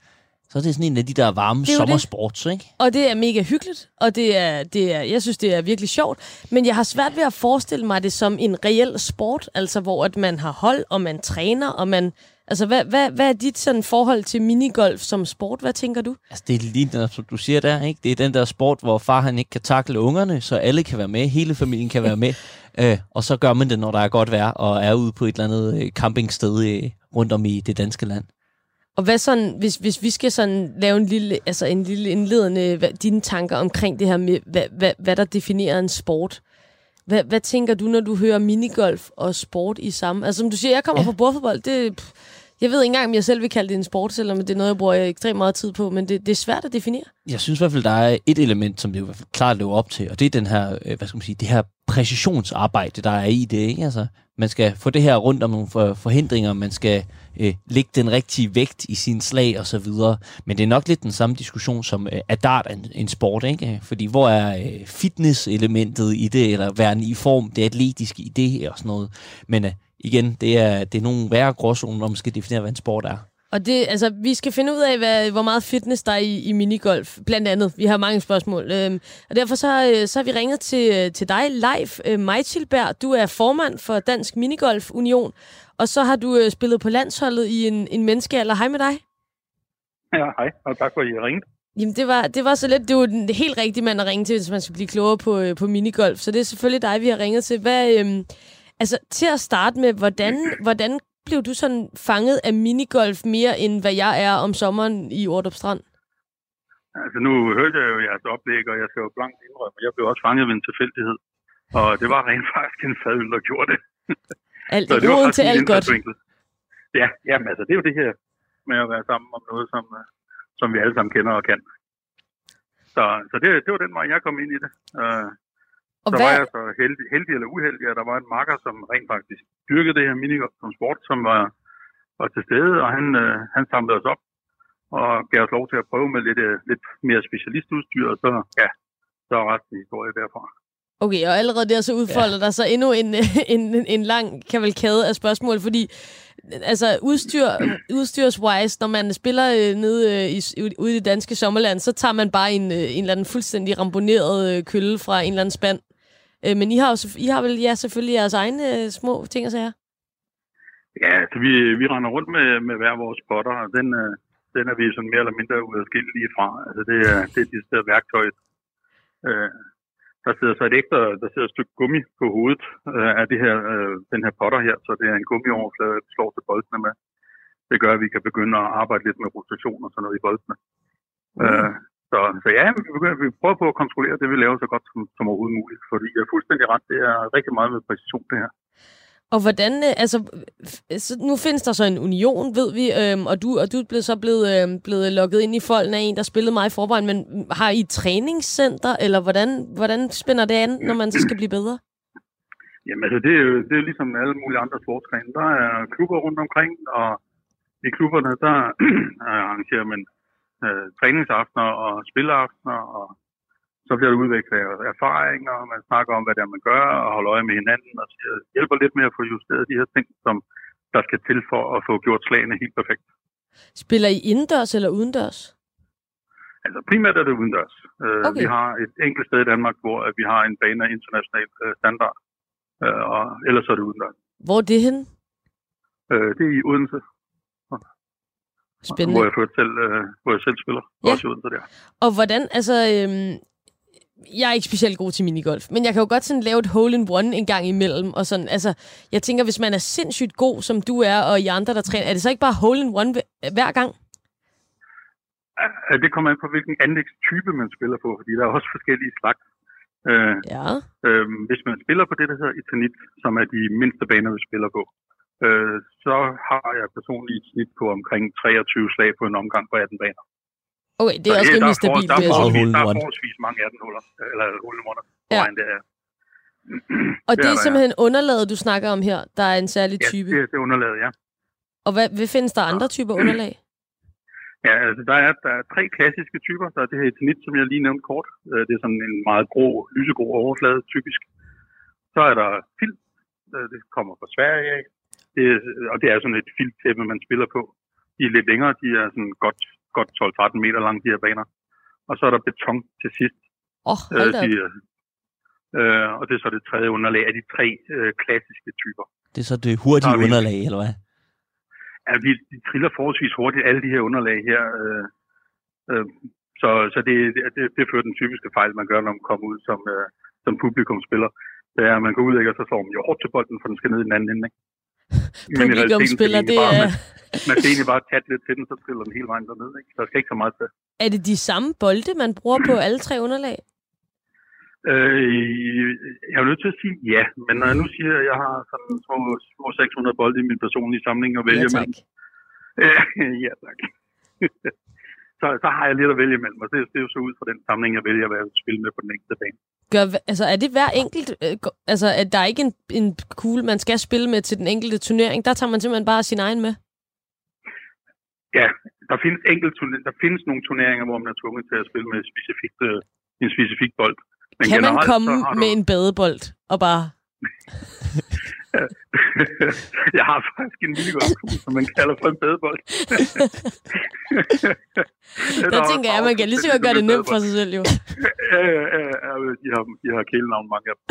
Så er det sådan en af de der varme sommersports, ikke? Og det er mega hyggeligt, og det er, det er, jeg synes, det er virkelig sjovt. Men jeg har svært ved at forestille mig det som en reel sport, altså hvor at man har hold, og man træner, og man... Altså, hvad, hvad, hvad er dit sådan forhold til minigolf som sport? Hvad tænker du? Altså, det er lige som du siger der, ikke? Det er den der sport, hvor far han ikke kan takle ungerne, så alle kan være med, hele familien kan være med. <laughs> Øh, og så gør man det, når der er godt vejr, og er ude på et eller andet øh, campingsted øh, rundt om i det danske land. Og hvad sådan, hvis, hvis vi skal sådan lave en lille, altså en lille indledende, hvad, dine tanker omkring det her med, hvad, hvad, hvad der definerer en sport. Hvad, hvad tænker du, når du hører minigolf og sport i samme? Altså som du siger, jeg kommer ja. fra bordfodbold, det, pff, jeg ved ikke engang, om jeg selv vil kalde det en sport, selvom det er noget, jeg bruger ekstremt meget tid på, men det, det er svært at definere. Jeg synes i hvert fald, der er et element, som det i hvert fald klart lever op til, og det er den her, øh, hvad skal man sige, det her præcisionsarbejde, der er i det, ikke? Altså, man skal få det her rundt om nogle forhindringer, man skal øh, lægge den rigtige vægt i sin slag og så videre. Men det er nok lidt den samme diskussion som øh, er dart en, en sport, ikke? Fordi hvor er øh, fitness-elementet i det, eller være i form, det atletiske i det og sådan noget. Men øh, igen, det er, det er nogle værre gråzoner, når man skal definere, hvad en sport er. Og det, altså, vi skal finde ud af, hvad, hvor meget fitness der er i, i minigolf, blandt andet. Vi har mange spørgsmål. Øhm, og derfor så, øh, så har vi ringet til, til dig live. Øh, Majtilberg, du er formand for Dansk Minigolf Union, og så har du øh, spillet på landsholdet i en, en menneskealder. Hej med dig. Ja, hej, og tak for, at I ringede. Jamen, det var, det var så lidt, det var den helt rigtige mand at ringe til, hvis man skal blive klogere på, øh, på minigolf. Så det er selvfølgelig dig, vi har ringet til. Hvad, øh, altså, til at starte med, hvordan, hvordan blev du sådan fanget af minigolf mere, end hvad jeg er om sommeren i Ordrup Strand? Altså, nu hørte jeg jo jeres oplæg, og jeg skal jo blankt indrømme, jeg blev også fanget ved en tilfældighed. Og det var rent faktisk en fadøl, der gjorde det. Alt er roden til alt godt. Ja, jamen altså, det er jo det her med at være sammen om noget, som, som vi alle sammen kender og kan. Så, så det, det var den vej, jeg kom ind i det. Uh, og så hvad... var jeg så heldig, heldig eller uheldig, at der var en marker, som rent faktisk dyrkede det her minigolf som sport, som var, var til stede, og han, uh, han samlede os op og gav os lov til at prøve med lidt, uh, lidt mere specialistudstyr, og så, ja, så er resten historie derfra. Okay, og allerede der så udfolder ja. der sig endnu en, <laughs> en, en lang kavalkade af spørgsmål, fordi altså udstyr, <clears throat> udstyrswise, når man spiller øh, nede øh, i, ude i det danske sommerland, så tager man bare en, øh, en eller anden fuldstændig ramponeret øh, kølle fra en eller anden spand. Øh, men I har, jo, I har vel ja, selvfølgelig jeres egne øh, små ting og sager? Ja, altså vi, vi render rundt med, med hver vores potter, og den, øh, den er vi sådan mere eller mindre uadskillelige fra. Altså det er, det er de steder værktøj, øh, der sidder så et ekstra, der sidder et stykke gummi på hovedet øh, af det her, øh, den her potter her, så det er en gummioverflade, vi slår til boldene med. Det gør, at vi kan begynde at arbejde lidt med rotation og sådan noget i boldene. Mm. Øh, så, så ja, vi, begynder, vi prøver på at kontrollere det, vi laver så godt som, som overhovedet muligt, fordi jeg er fuldstændig ret, det er rigtig meget med præcision det her. Og hvordan, øh, altså, nu findes der så en union, ved vi, øhm, og du, og du er blevet, så blevet, øhm, blevet lukket ind i folden af en, der spillede meget i forvejen, men har I et træningscenter, eller hvordan, hvordan spænder det an, når man så skal blive bedre? Jamen altså, det er jo det er ligesom alle mulige andre sportsgrene. Der er klubber rundt omkring, og i klubberne, der <clears throat> arrangerer man øh, træningsaftener og spilleaftener, og så bliver der udviklet erfaringer, og man snakker om, hvad det er, man gør, og holder øje med hinanden, og hjælper lidt med at få justeret de her ting, som der skal til for at få gjort slagene helt perfekt. Spiller I indendørs eller udendørs? Altså primært er det udendørs. Øh, okay. Vi har et enkelt sted i Danmark, hvor vi har en bane af international øh, standard, øh, og ellers er det udendørs. Hvor er det henne? Det er i Odense. Spændende. Hvor jeg, selv, hvor jeg selv spiller. Ja. Også Odense der. Og hvordan, altså, øhm, jeg er ikke specielt god til minigolf, men jeg kan jo godt sådan lave et hole-in-one en gang imellem. Og sådan, altså, jeg tænker, hvis man er sindssygt god, som du er, og I andre, der træner, er det så ikke bare hole-in-one hver gang? Det kommer an på, hvilken anlægstype man spiller på, fordi der er også forskellige slags. Øh, ja. øh, hvis man spiller på det, der hedder Eternit, som er de mindste baner, vi spiller på, øh, så har jeg personligt et snit på omkring 23 slag på en omgang på 18 baner. Okay, det er så også rimelig stabilt. Der, der, er forholdsvis, der er forholdsvis mange 18 huller, eller hullemunder, ja. det er. <clears throat> Og Det det er er simpelthen underlaget, du snakker om her, der er en særlig Ja, type. det, det er underlaget, ja. Og hvad, hvad findes der andre typer underlag? Ja, altså der er, der er tre klassiske typer. Der er det her eternit, som jeg lige nævnte kort. Øh, Det er sådan en meget grå, lysegrå overflade, typisk. Så er der filt. Øh, Det kommer fra Sverige af. Det, og det er sådan et filttæppe, man spiller på. De er lidt længere. De er sådan godt, godt 12-13 meter lange, de her baner. Og så er der beton til sidst. Åh, oh, hold da de, øh, og det er så det tredje underlag af de tre øh, klassiske typer. Det er så det hurtige vi- underlag, eller hvad? Ja, de, de triller forholdsvis hurtigt, alle de her underlag her. Øh, øh, så så det, det, det fører den typiske fejl, man gør, når man kommer ud som, øh, som publikumspiller. Det er, at man går ud, ikke, og så slår man jo hårdt til bolden, for den skal ned i den anden ende. Ikke? Men i realiteten skal det bare, er... Man, skal egentlig bare tage lidt til den, så triller den hele vejen derned. Ikke? Der skal ikke så meget til. Er det de samme bolde, man bruger på alle tre underlag? Øh, jeg er nødt til at sige ja, men når jeg nu siger, at jeg har sådan små, små 600 bolde i min personlige samling og vælge Ja, tak. mellem, <laughs> ja, tak. <laughs> så, så har jeg lidt at vælge imellem, og det, det er jo så ud fra den samling, jeg vælger, hvad jeg vil spille med på den enkelte bane. Gør, altså, er det hver enkelt... Øh, altså, at der er ikke en, en kugle, man skal spille med til den enkelte turnering? Der tager man simpelthen bare sin egen med? Ja, der findes, enkelt, der findes nogle turneringer, hvor man er tvunget til at spille med specifikt, øh, en specifik bold. Men kan man komme du- med en badebold og bare... <laughs> jeg har faktisk en minigolfkugle, som man kalder for en badebold. Der tænker jeg, at man kan lige så godt gøre det nemt for sig selv, jo. Ja, ja, ja, ja, de har, de har kælenavn, mange af dem.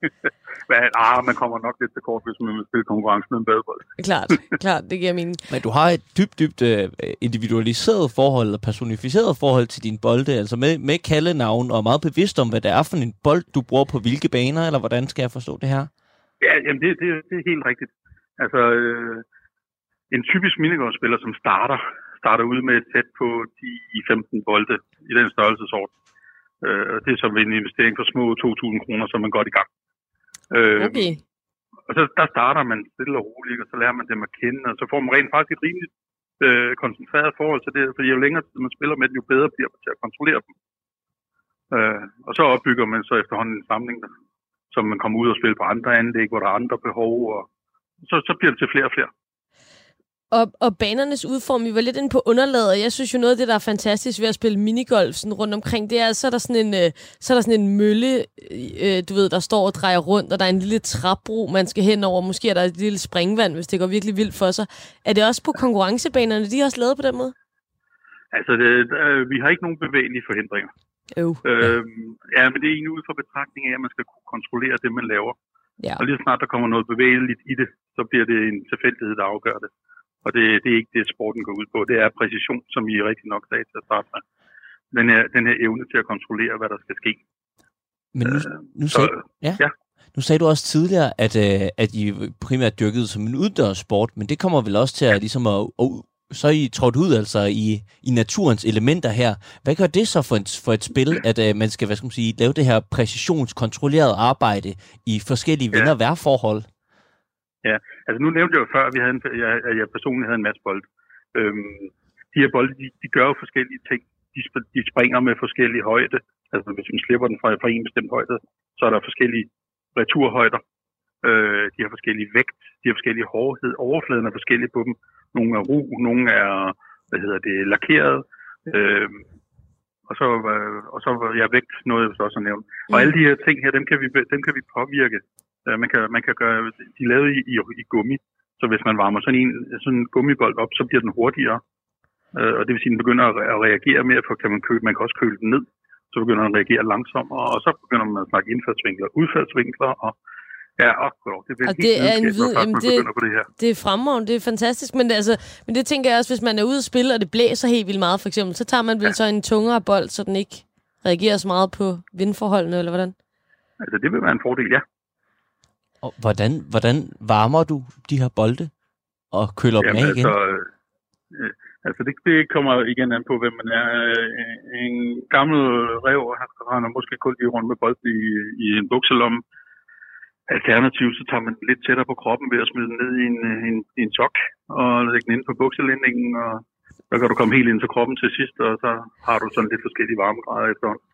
<laughs> men, ah, man kommer nok lidt til kort, hvis man vil spille konkurrence med en badebold. <laughs> Klart, klart, det giver mening. Men du har et dybt, dybt øh, individualiseret forhold, eller personificeret forhold til din bolde, altså med, med kaldenavn, og meget bevidst om, hvad det er for en bold, du bruger på hvilke baner, eller hvordan skal jeg forstå det her? Ja, jamen det, det, det er helt rigtigt. Altså, øh, en typisk minigolfspiller, som starter, starter ud med et sæt på 10-15 bolde i den størrelsesorden. Øh, og det er som en investering for små 2.000 kroner, så er man godt i gang. Øh, Okay. Og så der starter man stille og roligt, og så lærer man dem at kende, og så får man rent faktisk et rimeligt øh, koncentreret forhold til det, fordi jo længere tid man spiller med det, jo bedre bliver man til at kontrollere dem. Øh, og så opbygger man så efterhånden en samling, som man kommer ud og spiller på andre anlæg, hvor der er andre behov, og så, så bliver det til flere og flere. Og, og banernes udformning, vi var lidt inde på underlaget, jeg synes jo noget af det, der er fantastisk ved at spille minigolf sådan rundt omkring, det er, så er der sådan en, øh, så er der sådan en mølle, øh, du ved, der står og drejer rundt, og der er en lille trapbro, man skal hen over. Måske er der et lille springvand, hvis det går virkelig vildt for sig. Er det også på konkurrencebanerne, de er også lavet på den måde? Altså, det, øh, vi har ikke nogen bevægelige forhindringer. Øv. Øh, ja, men det er egentlig ud fra betragtning af, at man skal kunne kontrollere det, man laver. Ja. Og lige så snart der kommer noget bevægeligt i det, så bliver det en tilfældighed, der afgør det. Og det, det er ikke det, sporten går ud på. Det er præcision, som I rigtig nok sagde til at starte med. Den her, den her evne til at kontrollere, hvad der skal ske. Men nu, nu, Så, sagde, ja. ja. nu sagde du også tidligere, at, øh, at I primært dyrkede som en udendørssport, men det kommer vel også til at, ligesom at, at så er I trådt ud altså i, i naturens elementer her. Hvad gør det så for et, for et spil, <clears throat> at øh, man skal hvad skal man sige, lave det her præcisionskontrolleret arbejde i forskellige Ja. og vejrforhold? Ja, altså nu nævnte jeg jo før, at, vi havde en, jeg, at jeg personligt havde en masse bold. Øhm, de her bolde, de, de gør jo forskellige ting. De, de springer med forskellige højde. Altså hvis man slipper den fra, fra en bestemt højde, så er der forskellige returhøjder. Øh, de har forskellige vægt, de har forskellige hårdhed. Overfladen er forskellige på dem. Nogle er ru, nogle er, hvad hedder det, lakeret. Øh, og så, øh, og så ja, vægt noget, jeg også har nævnt. Og Mm. alle de her ting her, dem kan vi, dem kan vi påvirke. Øh, man, kan, man kan gøre, de er lavet i, i, i gummi, så hvis man varmer sådan en, sådan en gummibold op, så bliver den hurtigere. Øh, og det vil sige, at den begynder at, re- at reagere mere, for kan man, køle, man kan også køle den ned, så begynder den at reagere langsommere, og så begynder man at snakke indfaldsvinkler, udfaldsvinkler, og ja, og, det bliver Og det er en vid- jamen, det- på det her. Det er fremragende, det er fantastisk, men det, altså, men det tænker jeg også, hvis man er ude at spille, og det blæser helt vildt meget, for eksempel, så tager man vel så en tungere bold, så den ikke reagerer så meget på vindforholdene, eller hvordan? Altså, det vil være en fordel, ja. Og hvordan, hvordan varmer du de her bolde og køler dem af igen? altså, øh, altså det, det kommer igen an på, hvem man er. Øh, En gammel rev render måske kun lige rundt med bold i, i en bukselomme. Alternativt, så tager man den lidt tættere på kroppen ved at smide den ned i en, en, i en sok og lægge den ind på bukselindingen, og så kan du komme helt ind til kroppen til sidst, og så har du sådan lidt forskellige varmegrader efterhånden.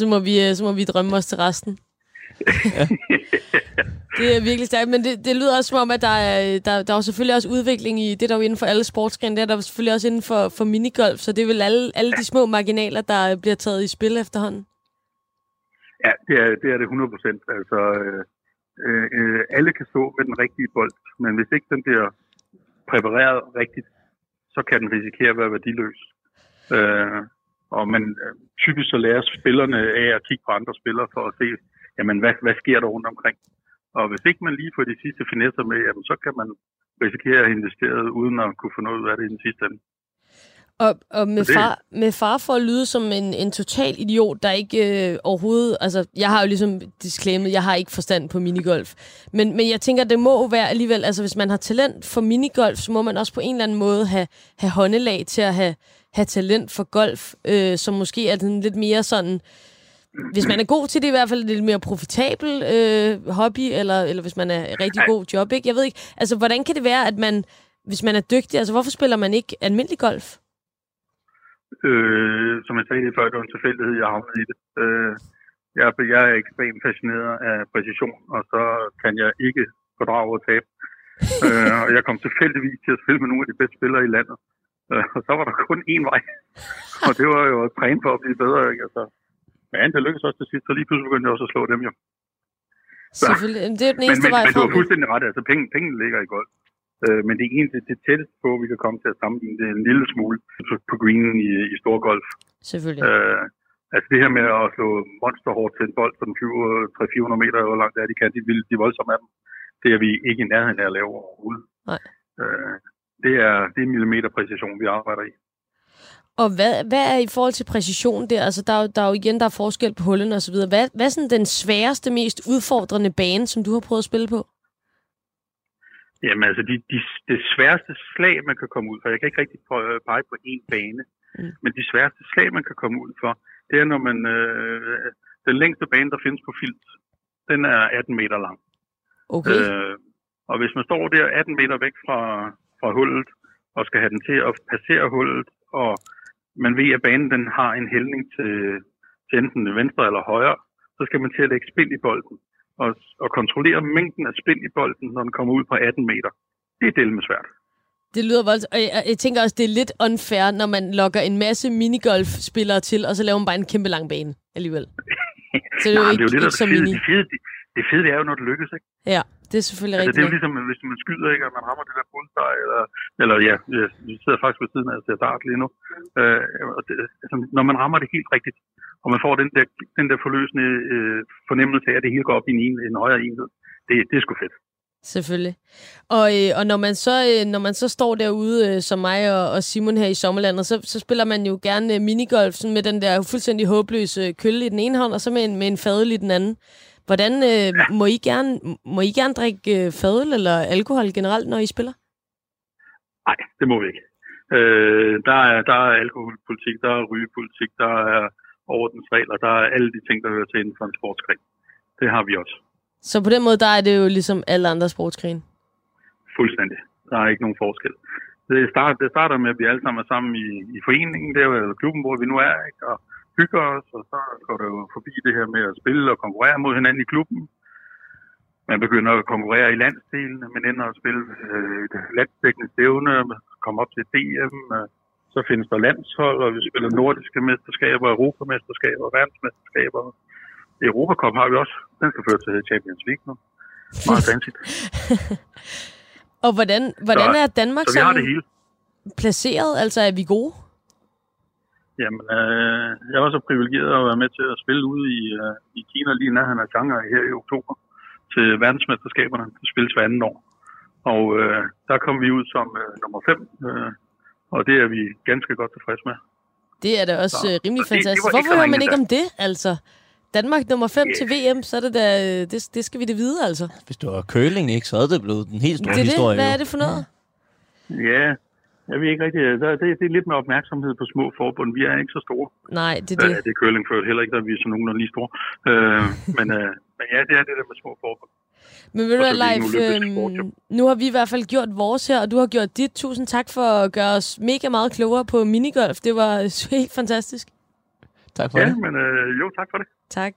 Så må vi, øh, så må vi drømme os til resten. <laughs> Det er virkelig stærkt, men det, det lyder også som om, at der er, der, der er jo selvfølgelig også udvikling i, det der er jo inden for alle sportsgrene, det er der selvfølgelig også inden for, for minigolf, så det er vel alle, alle de små marginaler, der bliver taget i spil efterhånden. Ja, det er det, er det 100 procent. Altså, øh, øh, alle kan stå med den rigtige bold, men hvis ikke den bliver præpareret rigtigt, så kan den risikere at være værdiløs. Øh, og man, øh, typisk så lærer spillerne af at kigge på andre spillere for at se, jamen, hvad, hvad sker der rundt omkring. Og hvis ikke man lige får de sidste finesser med, jamen, så kan man risikere at investere uden at kunne få noget ud af det i den sidste ende. Og, og med, far, med far for at lyde som en, en total idiot, der ikke øh, overhovedet... Altså, jeg har jo ligesom disclaimet, jeg har ikke forstand på minigolf. Men, men jeg tænker, det må være alligevel... Altså, hvis man har talent for minigolf, så må man også på en eller anden måde have, have håndelag til at have, have talent for golf, øh, som måske er den lidt mere sådan... Hvis man er god til det, i hvert fald lidt mere profitabel øh, hobby, eller, eller hvis man er rigtig god job, ikke? Jeg ved ikke, altså, hvordan kan det være, at man, hvis man er dygtig, altså, hvorfor spiller man ikke almindelig golf? Øh, som jeg sagde lige før, det var en tilfældighed, jeg havnede i det. Øh, jeg, jeg er ekstremt fascineret af præcision, og så kan jeg ikke fordrage at tabe. <laughs> øh, og jeg kom tilfældigvis til at spille med nogle af de bedste spillere i landet. Øh, og så var der kun én vej. <laughs> og det var jo at træne for at blive bedre. Ikke? Altså, men det lykkedes også til sidst, så lige pludselig begyndte jeg også at slå dem jo. Selvfølgelig. Jamen, Det er jo den Men, eneste men, vej men du frem. har fuldstændig ret. Altså, penge, pengene ligger i golf. Øh, men det eneste, det tætteste på, vi kan komme til at sammenligne, det en lille smule på, på greenen i, i stor golf. Selvfølgelig. Øh, altså det her med at slå monsterhårdt til en bold, så den flyver 300-400 meter, hvor langt er de kan, de, vil, de voldsomme af dem. Det er vi ikke i nærheden af at lave overhovedet. Nej. Øh, det er, det er millimeterpræcision, vi arbejder i. Og hvad, hvad er i forhold til præcision der? Altså, der er, jo- der er jo igen der er forskel på hullene og så videre. Hvad, hvad er sådan den sværeste, mest udfordrende bane, som du har prøvet at spille på? Jamen altså, de, de, det sværeste slag, man kan komme ud for, jeg kan ikke rigtig prøve- pege på én bane, mm. men de sværeste slag, man kan komme ud for, det er, når man, øh, den længste bane, der findes på filt, den er 18 meter lang. Okay. Øh, og hvis man står der 18 meter væk fra, fra hullet, og skal have den til at passere hullet, og man ved, at banen den har en hældning til, til enten venstre eller højre, så skal man til at lægge spind i bolden, og, og kontrollere mængden af spind i bolden, når den kommer ud på 18 meter. Det er delme svært. Det lyder voldsomt. Og jeg, jeg tænker også, det er lidt unfair, når man lokker en masse minigolf-spillere til, og så laver man bare en kæmpe lang bane alligevel. <laughs> Så det er jo ikke, det er jo det, der ikke så mini. Det fede, det, det fede det er jo, når det lykkes, ikke? Ja, det er selvfølgelig Altså, det er jo rigtigt. ligesom, hvis man skyder, ikke, og man rammer det der bullseye, eller, eller ja, jeg- vi sidder faktisk ved siden af til dart lige nu. Øh, og det, altså, når man rammer det helt rigtigt, og man får den der, den der forløsende øh, fornemmelse af, at det hele går op i en, en, en højere enhed, det, det er sgu fedt. Selvfølgelig. Og, øh, og når, man så, øh, når man så står derude, øh, som mig og, og Simon her i sommerlandet, så, så spiller man jo gerne øh, minigolf sådan med den der fuldstændig håbløse øh, kølle i den ene hånd, og så med en, med en fadøl i den anden. Hvordan øh, må, I gerne, må I gerne drikke øh, fadøl eller alkohol generelt, når I spiller? Nej, det må vi ikke. Øh, der, er, der er alkoholpolitik, der er rygepolitik, der er ordensregler, der er alle de ting, der hører til inden for en sportsgren. Det har vi også. Så på den måde, der er det jo ligesom alle andre sportsgrene. Fuldstændig. Der er ikke nogen forskel. Det starter, det starter med, at vi alle sammen er sammen i, i foreningen, der eller klubben, hvor vi nu er, ikke? og hygger os, og så går det jo forbi det her med at spille og konkurrere mod hinanden i klubben. Man begynder at konkurrere i landsdelen, man ender at spille øh, et landsdækkende stævne, komme op til DM, øh, så findes der landshold, og vi spiller nordiske mesterskaber, europamesterskaber, verdensmesterskaber. Europacup har vi også. Den skal føre til Champions League nu. Meget <laughs> fancy. Og hvordan, hvordan Så- er Danmark Så vi har det hele. placeret? Altså, er vi gode? Jamen, øh, jeg var så privilegeret at være med til at spille ude i, øh, i Kina lige nærheden af Shanghai her i oktober til verdensmesterskaberne. Det spilles hver anden år. Og øh, der kom vi ud som øh, nummer 5, øh, og det er vi ganske godt tilfredse med. Det er da også Så- øh, rimelig så det- det fantastisk. var ikke Hvorfor hører man ikke om det, altså? Danmark nummer 5 til VM, så er det da, øh, det, det skal vi da vide, altså. Hvis det var curling, ikke, så havde det blevet den helt store Det er det. historie. Hvad jo. er det for noget? Ja, jeg ved ikke rigtig. Der, det, det er lidt med opmærksomhed på små forbund. Vi er ikke så store. Nej, det er Det, det. øh, det er curling før heller ikke, der vi er så nogenlunde lige store. Øh, men, øh, men ja, det er det der med små forbund. Men ved du hvad, er Leif, øhm, nu har vi i hvert fald gjort vores her, og du har gjort dit. Tusind tak for at gøre os mega meget klogere på minigolf. Det var <laughs> helt fantastisk. Tak for Ja, det. men øh, jo, tak for det. Tak.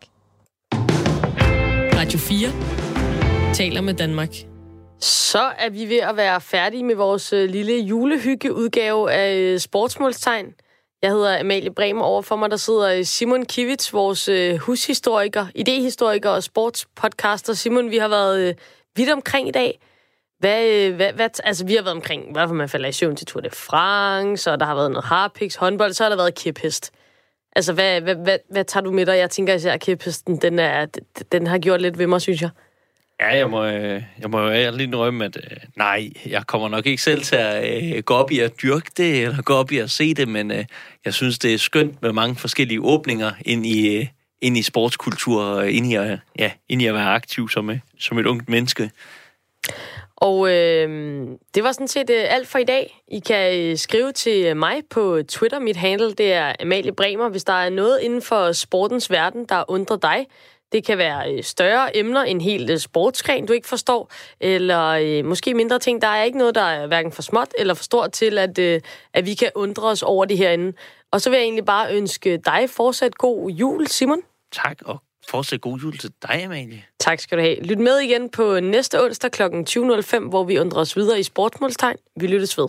Radio 4 taler med Danmark. Så er vi ved at være færdige med vores øh, lille julehyggeudgave af øh, sportsmålstegn. Jeg hedder Amalie Bremer. Over for mig der sidder øh, Simon Kivits, vores hushistoriker, idehistoriker og sportspodcaster. Simon, vi har været vidt omkring i dag. Hvad, hvad, hvad, altså, vi har været omkring, hvorfor man falder i søvn til Tour de France, og der har været noget harpiks, håndbold, så har der været kiphest. Altså, hvad, hvad, hvad, hvad tager du med dig? Jeg tænker især, at kiphesten, den, er, den har gjort lidt ved mig, synes jeg. Ja, jeg må, øh, jeg må jo ærligt indrømme, at øh, nej, jeg kommer nok ikke selv til at øh, gå op i at dyrke det, eller gå op i at se det, men øh, jeg synes, det er skønt med mange forskellige åbninger ind i, øh, ind i sportskultur, og ind i, at, ja, ind i at være aktiv som, øh, som et ungt menneske. Og øh, det var sådan set øh, alt for i dag. I kan øh, skrive til mig på Twitter. Mit handle det er Amalie Bremer. Hvis der er noget inden for sportens verden, der undrer dig, det kan være øh, større emner, en helt sportsgren, du ikke forstår, eller øh, måske mindre ting. Der er ikke noget, der er hverken for småt eller for stort til, at, øh, at vi kan undre os over det herinde. Og så vil jeg egentlig bare ønske dig fortsat god jul, Simon. Tak, og fortsat god jul til dig, Amalie. Tak skal du have. Lyt med igen på næste onsdag kl. 20.05, hvor vi undrer os videre i sportsmålstegn. Vi lyttes ved.